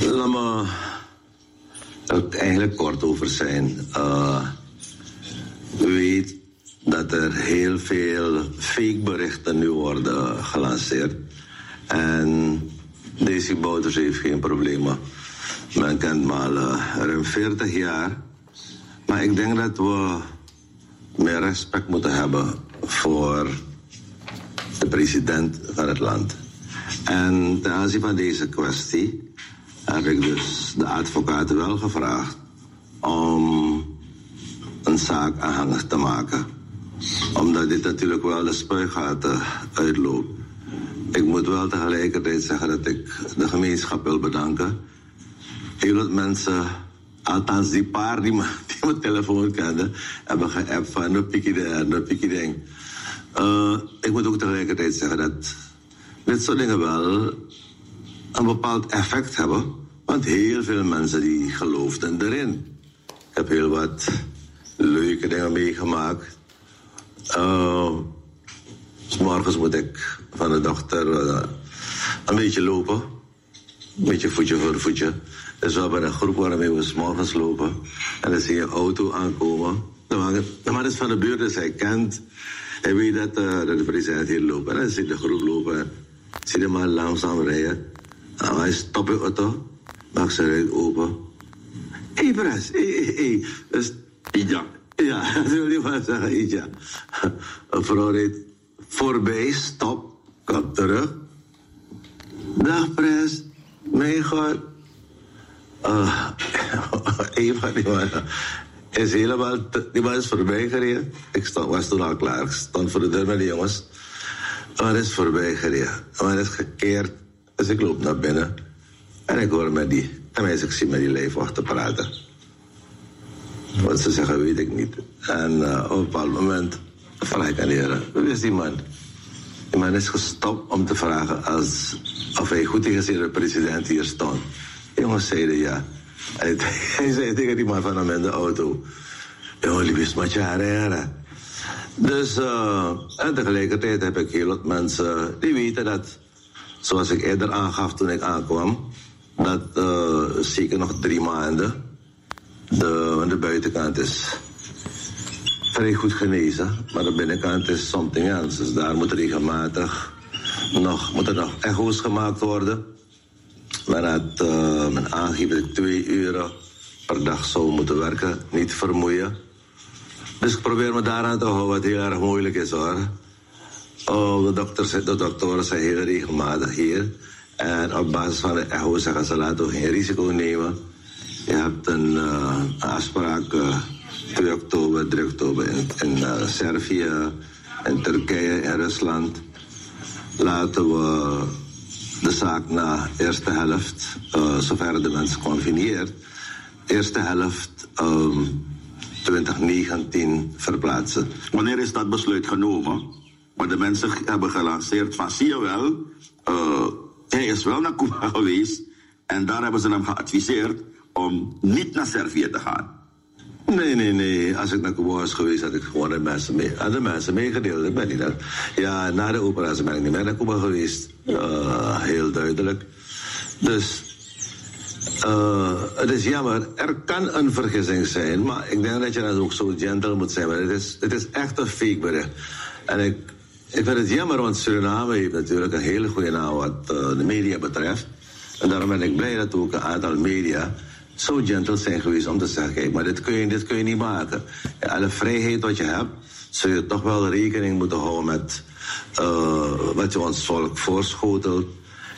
Laat me er eigenlijk kort over zijn. Weet dat er heel veel fake berichten nu worden gelanceerd. En deze Bouters heeft geen problemen. Men kent me al uh, ruim 40 jaar. Maar ik denk dat we meer respect moeten hebben voor de president van het land. En ten aanzien van deze kwestie heb ik dus de advocaten wel gevraagd om een zaak aanhangig te maken. Omdat dit natuurlijk wel de spuigaten uitloopt. Ik moet wel tegelijkertijd zeggen dat ik de gemeenschap wil bedanken. Heel wat mensen, althans die paar die, mijn telefoon kenden, hebben geappt van een pikkie pikkie ding. Uh, ik moet ook tegelijkertijd zeggen dat dit soort dingen wel een bepaald effect hebben. Want heel veel mensen die geloofden erin. Ik heb heel wat leuke dingen meegemaakt. Uh, morgens moet ik van de dochter uh, een beetje lopen. Een beetje voetje voor voetje. Dus we hebben een groep waarmee we s morgens lopen. En dan zie je een auto aankomen. De man, is van de buurt, dus hij kent. Hij weet dat, dat de president hier loopt. En dan zie je de groep lopen. Zie je maar langzaam rijden. En hij stopt de auto. Maakt zijn ruit open. Hé, hey, Bres. Hé, hé, hé. Dus, ja. Ja, dat wil je maar zeggen, ja. Een vrouw reed voorbij, stop, komt terug. Dag, Pres. Mijn god. Uh, een van die mannen is helemaal... Die man is voorbij gereden. Ik stond, was toen al klaar. Ik stond voor de deur met de jongens. Man is voorbij gereden. De man is gekeerd. Dus ik loop naar binnen. En ik hoor met die... Tenminste, ik zie met die lijfwachten praten. Wat ze zeggen, weet ik niet. En uh, op een bepaald moment vraag ik aan de heren, wie is die man? Die man is gestopt om te vragen als, of hij goed tegen de president hier stond. De jongens zeiden ja. Hij, hij zei tegen die man van hem in de auto, jongen, lief is met je haren. Dus, uh, en tegelijkertijd heb ik heel wat mensen die weten dat, zoals ik eerder aangaf toen ik aankwam, dat uh, zeker nog drie maanden de, de buitenkant is vrij goed genezen, maar de binnenkant is something else. Dus daar moet regelmatig nog, moeten nog echo's gemaakt worden. Men had uh, men aangegeven dat ik twee uur per dag zou moeten werken, niet vermoeien. Dus ik probeer me daaraan te houden, wat heel erg moeilijk is hoor. Oh, de, dokters, de doktoren zijn heel regelmatig hier. En op basis van de echo zeggen ze laten we geen risico nemen. Je hebt een, uh, afspraak uh, 2 oktober, 3 oktober in, in uh, Servië, in Turkije, in Rusland. Laten we de zaak na eerste helft, zover de mensen confineert, eerste helft um, 2019 verplaatsen. Wanneer is dat besluit genomen? Maar de mensen hebben gelanceerd van, zie je wel, hij is wel naar Cuba geweest en daar hebben ze hem geadviseerd om niet naar Servië te gaan. Nee, nee, nee. Als ik naar Cuba was geweest, had ik gewoon de mensen, mee, had de mensen meegedeeld. Ik ben niet naar, ja, na de operatie ben ik niet meer naar Cuba geweest. Uh, heel duidelijk. Dus uh, het is jammer. Er kan een vergissing zijn, maar ik denk dat je dan ook zo gentle moet zijn. Maar het is, het is echt een fake bericht. En ik, ik vind het jammer, want Suriname heeft natuurlijk een hele goede naam wat uh, de media betreft. En daarom ben ik blij dat ook een aantal media zo gentle zijn geweest om te zeggen, kijk, maar dit kun je, dit kun je niet maken. Alle vrijheid wat je hebt, zul je toch wel rekening moeten houden met uh, wat je ons volk voorschotelt.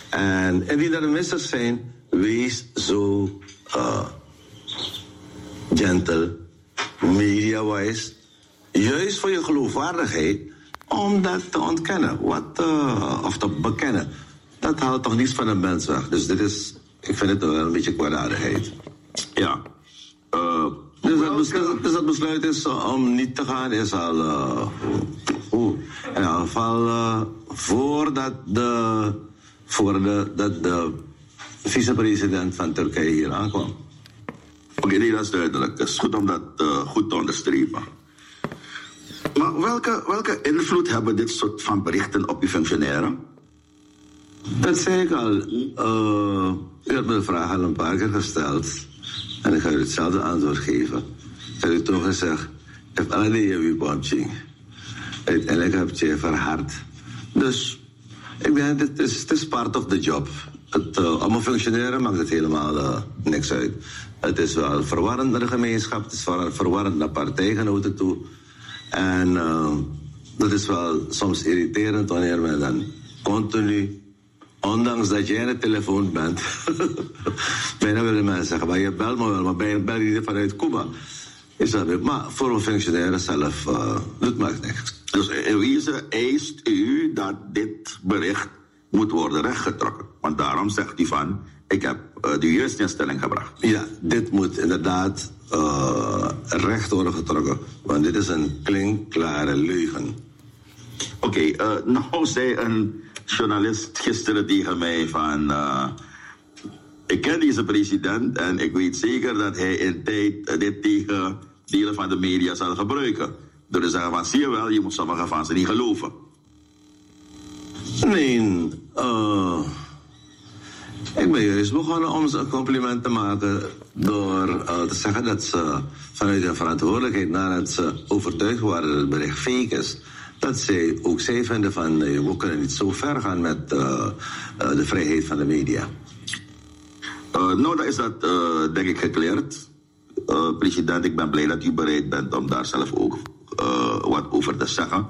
En indien er missers zijn, wees zo uh, gentle, media-wise, juist voor je geloofwaardigheid, om dat te ontkennen, wat, uh, of te bekennen. Dat haalt toch niets van een mens weg. Dus dit is, ik vind het wel een beetje kwaadaardigheid. Ja. Uh, dus, dat besluit, dus besluit is uh, om niet te gaan, is al. Uh, in ieder geval uh, voordat de, voor de, dat de vicepresident van Turkije hier aankwam. Oké, nee, dat is duidelijk. Het is goed om dat eh, goed te onderstrepen. Maar welke, welke invloed hebben dit soort van berichten op uw functionairen? Dat zei ik al. Eh, u had me de vraag al een paar keer gesteld. En ik ga u hetzelfde antwoord geven. Ik heb u toen gezegd, ik heb alle die wie bombing. Uiteindelijk heb je verhard. Dus ik denk, het is, het is part of the job. Het, uh, een functioneren maakt het helemaal uh, niks uit. Het is wel verwarrend naar de gemeenschap, het is ver- verwarrend naar partijgenoten toe. En uh, dat is wel soms irriterend wanneer men dan continu, ondanks dat jij aan de telefoon bent, bijna willen mensen zeggen, maar je belt me wel, maar ben je bel je vanuit Cuba. Is dat weer- maar voor een functionaire zelf uh, doet maakt niks. Dus in wezen eist u dat dit bericht moet worden rechtgetrokken. Want daarom zegt u van, ik heb eh, de juiste instelling gebracht. Ja, dit moet inderdaad uh, recht worden getrokken. Want dit is een klinkklare leugen. Oké, eh, nou zei een journalist gisteren tegen mij van... eh, ik ken deze president en ik weet zeker dat hij in tijd eh, dit tegen delen van de media zal gebruiken. Door te zeggen van, zie je wel, je moet sommige van ze niet geloven. Nee, uh, ik ben juist begonnen om ze een compliment te maken door te zeggen dat ze vanuit hun verantwoordelijkheid, nadat ze overtuigd waren dat het bericht fake is, dat zij ook zij vinden van uh, we kunnen niet zo ver gaan met uh, uh, de vrijheid van de media. Nou, dan is dat denk ik gekleerd. President, ik ben blij dat u bereid bent om daar zelf ook wat over te zeggen.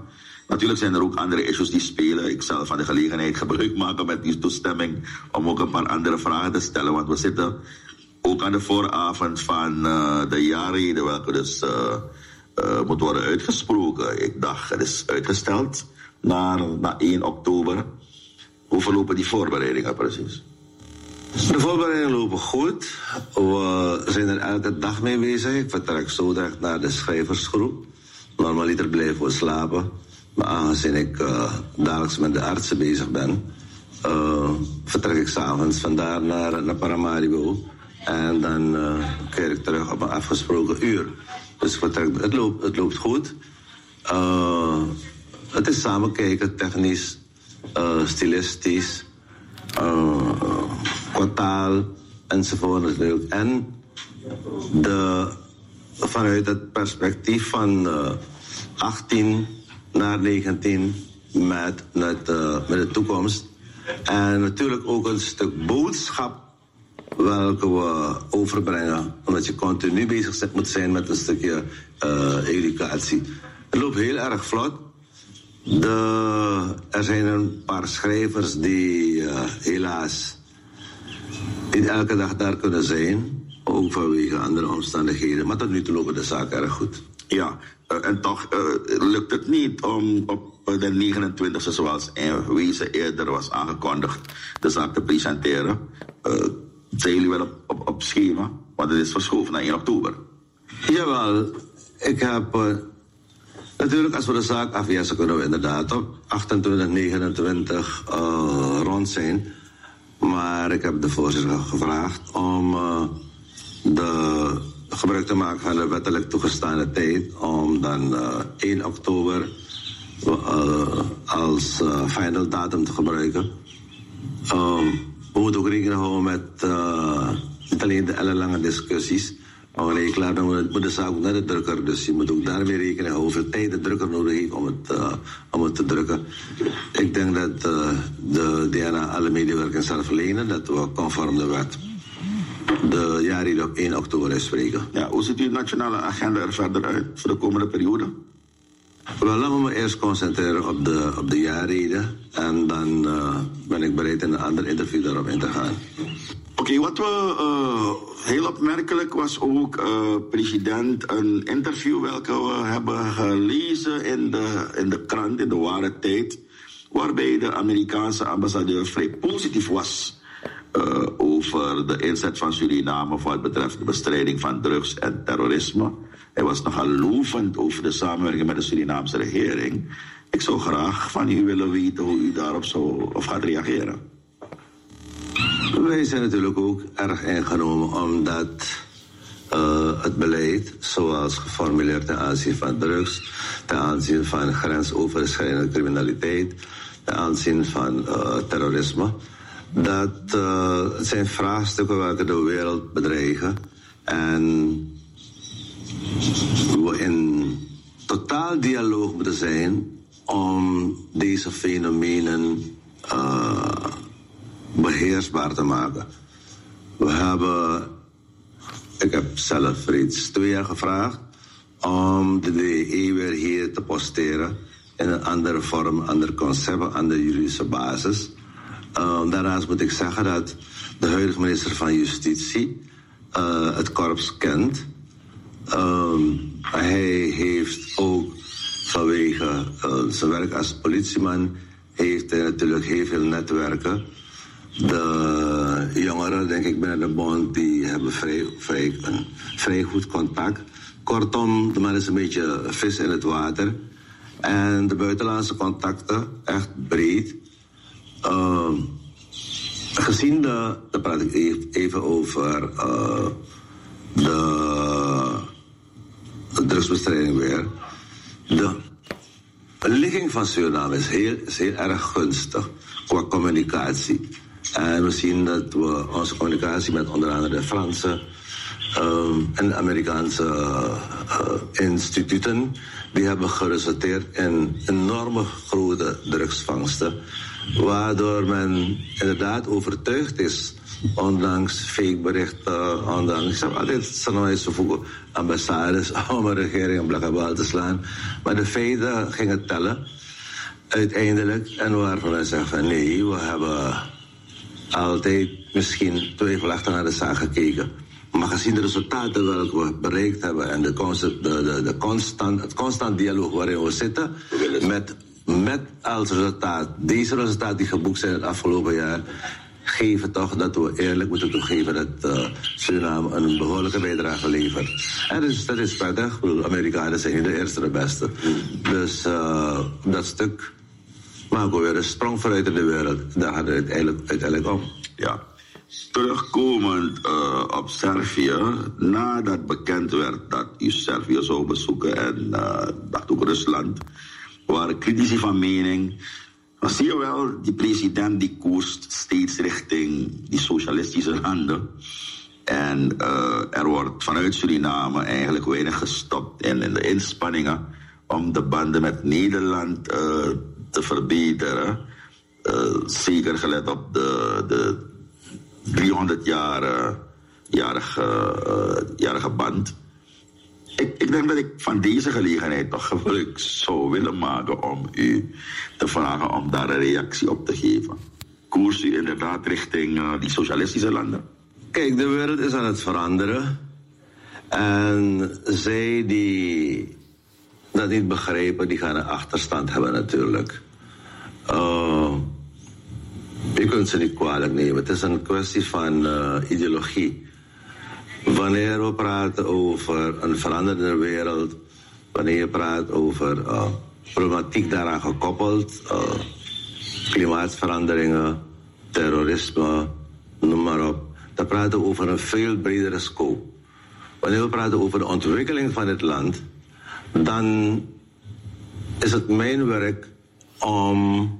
Natuurlijk zijn er ook andere issues die spelen. Ik zal van de gelegenheid gebruik maken met die toestemming om ook een paar andere vragen te stellen. Want we zitten ook aan de vooravond van uh, de jaarreden, welke dus uh, uh, moet worden uitgesproken. Ik dacht, het is uitgesteld naar, naar 1 oktober. Hoe verlopen die voorbereidingen precies? De voorbereidingen lopen goed. We zijn er elke dag mee bezig. Ik vertrek zo direct naar de schrijversgroep. Normaliter blijven we slapen. Maar aangezien ik uh, dagelijks met de artsen bezig ben, uh, vertrek ik s'avonds vandaar naar, naar Paramaribo. En dan keer ik terug op een afgesproken uur. Dus vertrek, het, loopt, het loopt goed. het is samen kijken, technisch, stilistisch, qua taal enzovoort natuurlijk. En de, vanuit het perspectief van 18 naar 19 met, met, uh, met de toekomst. En natuurlijk ook een stuk boodschap welke we overbrengen. Omdat je continu bezig moet zijn met een stukje uh, educatie. Het loopt heel erg vlot. Er zijn een paar schrijvers die uh, helaas niet elke dag daar kunnen zijn. Ook vanwege andere omstandigheden. Maar tot nu toe lopen de zaken erg goed. Ja, uh, en toch lukt het niet om op de 29e, zoals in wezen eerder was aangekondigd, de zaak te presenteren. Zijn jullie wel op, op, op schema? Want het is verschoven naar 1 oktober. Jawel, ik heb. Uh, natuurlijk, als we de zaak afwijzen, kunnen we inderdaad op 28, 29 uh, rond zijn. Maar ik heb de voorzitter gevraagd om de gebruik te maken van de wettelijk toegestane tijd om dan uh, 1 oktober als final datum te gebruiken. Um, we moeten ook rekening houden met niet alleen de ellenlange discussies, maar je klaar bent, moet de zaak naar de drukker. Dus je moet ook daarmee rekening houden hoeveel tijd de drukker nodig heeft om het, om het te drukken. Ik denk dat de DNA alle medewerkers zal verlenen, dat we conform de wet de jaarreden op 1 oktober uitspreken. Ja, hoe ziet uw nationale agenda er verder uit voor de komende periode? Wel, laten we me eerst concentreren op de, op de jaarreden. En dan uh, ben ik bereid in een ander interview daarop in te gaan. Oké, wat we uh, heel opmerkelijk was ook, uh, president, een interview welke we hebben gelezen in de, in de krant, in de ware tijd, waarbij de Amerikaanse ambassadeur vrij positief was over de inzet van Suriname voor het betreft de bestrijding van drugs en terrorisme. Hij was nogal lovend over de samenwerking met de Surinaamse regering. Ik zou graag van u willen weten hoe u daarop zou of gaat reageren. Wij zijn natuurlijk ook erg ingenomen omdat eh, het beleid, zoals geformuleerd ten aanzien van drugs, ten aanzien van grensoverschrijdende criminaliteit, ten aanzien van eh, terrorisme, dat eh, zijn vraagstukken welke de wereld bedreigen. En we in totaal dialoog moeten zijn om deze fenomenen eh, beheersbaar te maken. We hebben, ik heb zelf reeds twee jaar gevraagd om de DE weer hier te posteren in een andere vorm, ander concept, een andere juridische basis. Uh, daarnaast moet ik zeggen dat de huidige minister van Justitie uh, het korps kent. Um, hij heeft ook vanwege uh, zijn werk als politieman heeft hij natuurlijk heel veel netwerken. De jongeren, denk ik, binnen de bond, die hebben vrij, vrij, een vrij goed contact. Kortom, de man is een beetje vis in het water. En de buitenlandse contacten, echt breed. Uh, gezien de, daar praat ik even, even over de, de drugsbestrijding weer. De ligging van Suriname is heel, is heel erg gunstig qua communicatie. En we zien dat we onze communicatie met onder andere de Franse um, en Amerikaanse uh, instituten, die hebben geresulteerd in enorme grote drugsvangsten. Waardoor men inderdaad overtuigd is, ondanks fake berichten, ondanks, ik heb altijd sanois vervoegen, ambassades om een regering een blakkabal te slaan. Maar de feiten gingen tellen, uiteindelijk. En waarvan wij zeggen nee, we hebben altijd misschien twijfelachtig naar de zaak gekeken. Maar gezien de resultaten welke we bereikt hebben en de, de, de, de constant, het constant dialoog waarin we zitten, met, met als resultaat, deze resultaten die geboekt zijn het afgelopen jaar, geven toch dat we eerlijk moeten toegeven dat uh, Suriname een behoorlijke bijdrage levert. En dus, dat is prettig. Bedoel, Amerikanen zijn niet de eerste de beste. Dus uh, dat stuk maken we weer een sprong vooruit in de wereld. Daar gaat het uiteindelijk, uiteindelijk om. Ja. Terugkomend uh, op Servië, nadat bekend werd dat u Servië zou bezoeken en dacht ook Rusland, waren critici van mening. Maar zie je wel, die president die koerst steeds richting die socialistische landen. En uh, er wordt vanuit Suriname eigenlijk weinig gestopt in, in de inspanningen om de banden met Nederland te verbeteren. zeker gelet op de, de 300 jaar, jarige, uh, jarige band. Ik, ik denk dat ik van deze gelegenheid toch gebruik zou willen maken om u te vragen om daar een reactie op te geven. Koers u inderdaad richting uh, die socialistische landen? Kijk, de wereld is aan het veranderen. En zij die dat niet begrijpen, die gaan een achterstand hebben natuurlijk. Uh, je kunt ze niet kwalijk nemen. Het is een kwestie van uh, ideologie. Wanneer we praten over een veranderende wereld, wanneer je praat over uh, problematiek daaraan gekoppeld, uh, klimaatveranderingen, terrorisme, noem maar op, dan praten we over een veel bredere scope. Wanneer we praten over de ontwikkeling van het land, dan is het mijn werk om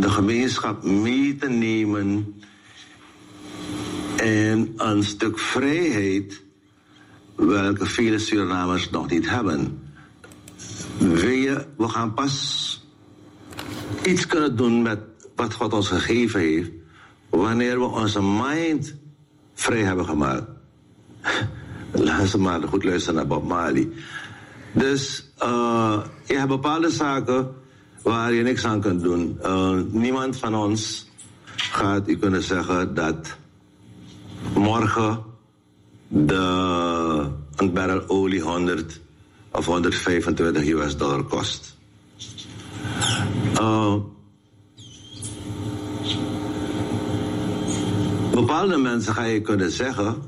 de gemeenschap mee te nemen in een stuk vrijheid welke vele Surinamers nog niet hebben. We, we gaan pas iets kunnen doen met wat God ons gegeven heeft wanneer we onze mind vrij hebben gemaakt. Laten ze maar goed luisteren naar Bob Marley. Dus uh, je hebt bepaalde zaken waar je niks aan kunt doen. Uh, niemand van ons gaat u kunnen zeggen dat morgen de, een barrel olie 100 of 125 US dollar kost. Uh, bepaalde mensen ga je kunnen zeggen: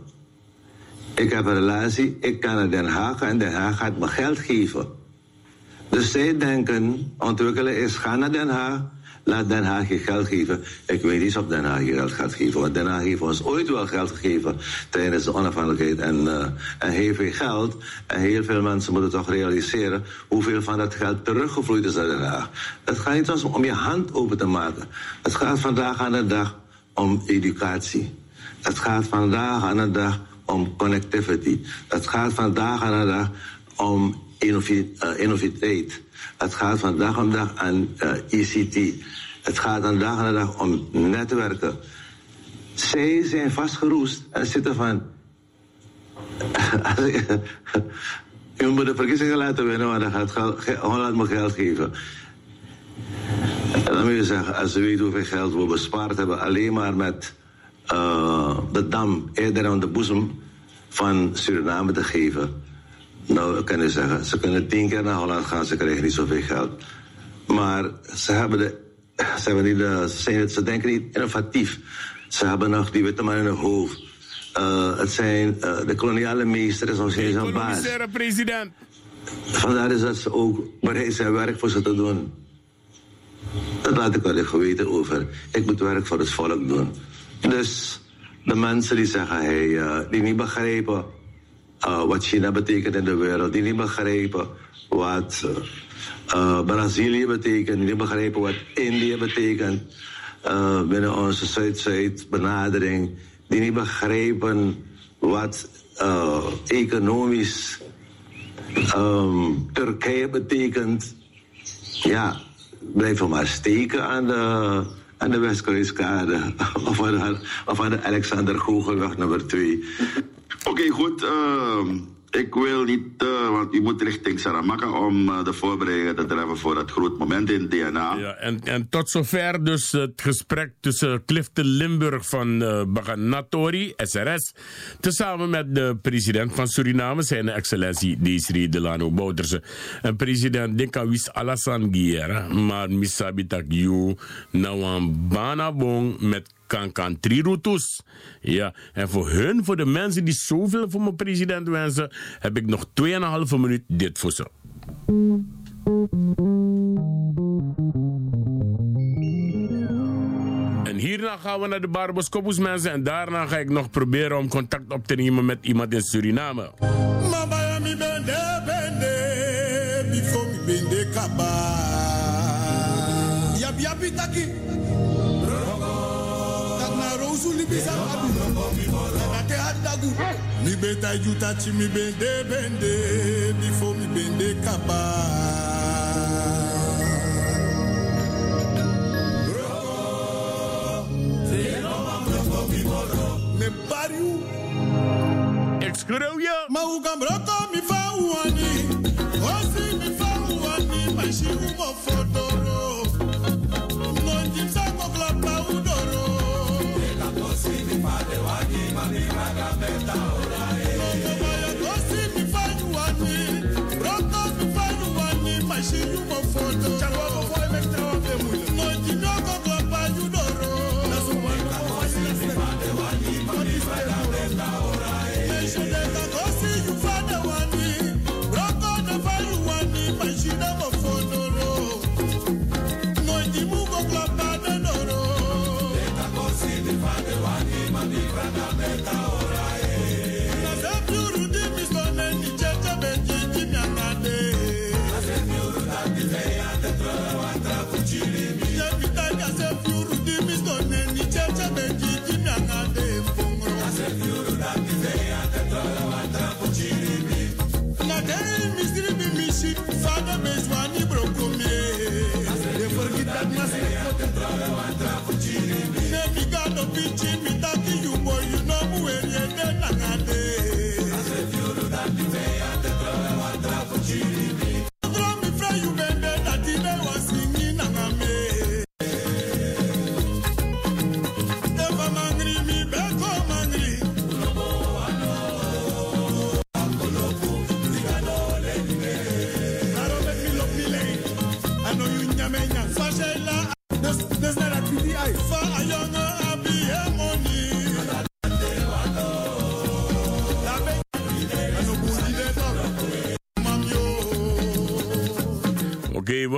Ik heb een relatie, ik kan naar Den Haag en Den Haag gaat me geld geven. Dus zij denken, ontwikkelen is, ga naar Den Haag, laat Den Haag je geld geven. Ik weet niet of Den Haag je geld gaat geven, want Den Haag heeft ons ooit wel geld gegeven tijdens de onafhankelijkheid en, eh, en heel veel geld. En heel veel mensen moeten toch realiseren hoeveel van dat geld teruggevloeid is naar Den Haag. Het gaat niet om je hand open te maken. Het gaat vandaag aan de dag om educatie. Het gaat vandaag aan de dag om connectivity. Het gaat vandaag aan de dag om eh, innovativiteit. Het gaat vandaag aan de dag aan eh, ICT. Het gaat vandaag aan de dag om netwerken. Zij zijn vastgeroest en zitten van. Je moet de verkiezingen laten winnen, maar dan gaat Holland me geld geven. En dan moet je zeggen, als je weet hoeveel geld we bespaard hebben, alleen maar met eh, de dam eerder aan de boezem van Suriname te geven. Nou, kan je zeggen, ze kunnen tien keer naar Holland gaan, ze krijgen niet zoveel geld. Maar ze hebben de, ze hebben niet de, ze, zijn, ze denken niet innovatief. Ze hebben nog die witte man in hun hoofd. Eh, het zijn eh, de koloniale meester is nog steeds een baas. President. Vandaar is dat ze ook bereid zijn werk voor ze te doen. Dat laat ik wel even weten over. Ik moet werk voor het volk doen. Dus de mensen die zeggen, hey, eh, die niet begrijpen eh, wat China betekent in de wereld, die niet begrijpen wat eh, Brazilië betekent, die niet begrijpen wat Indië betekent eh, binnen onze Zuid-Zuid benadering, die niet begrijpen wat eh, economisch ehm, Turkije betekent. Ja, blijven maar steken aan de, aan de Westkruiskade. Of aan de, of aan de Alexander Gogelweg nummer 2. Oké, goed. ehm, ik wil niet, eh, want u moet richting Saramaka om eh, de voorbereidingen te treffen voor dat groot moment in DNA. Ja, en, en tot zover dus het gesprek tussen Clifton Limburg van eh Baganatori, SRS, tezamen met de president van Suriname, zijn excellentie Desiree Delano Bouterse. En president Dinkawis Alassane Guerra, maar misabitak you nawan banabong met kankan trirutus. Ja, en voor hun, voor de mensen die zoveel voor mijn president wensen, heb ik nog 2,5 minuut dit voor ze. En hierna gaan we naar de Barbos Kopus mensen en daarna ga ik nog proberen om contact op te nemen met iemand in Suriname. Mabaya mi bende bende. Mi beta juta chi mi bende bende before mi. Me pariu. Broko mi fa uani. Osi mi fa uani. Ma shi umo fodoro.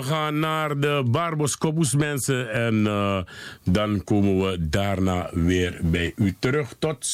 Gaan naar de Barbos mensen. En eh, dan komen we daarna weer bij u terug. Tot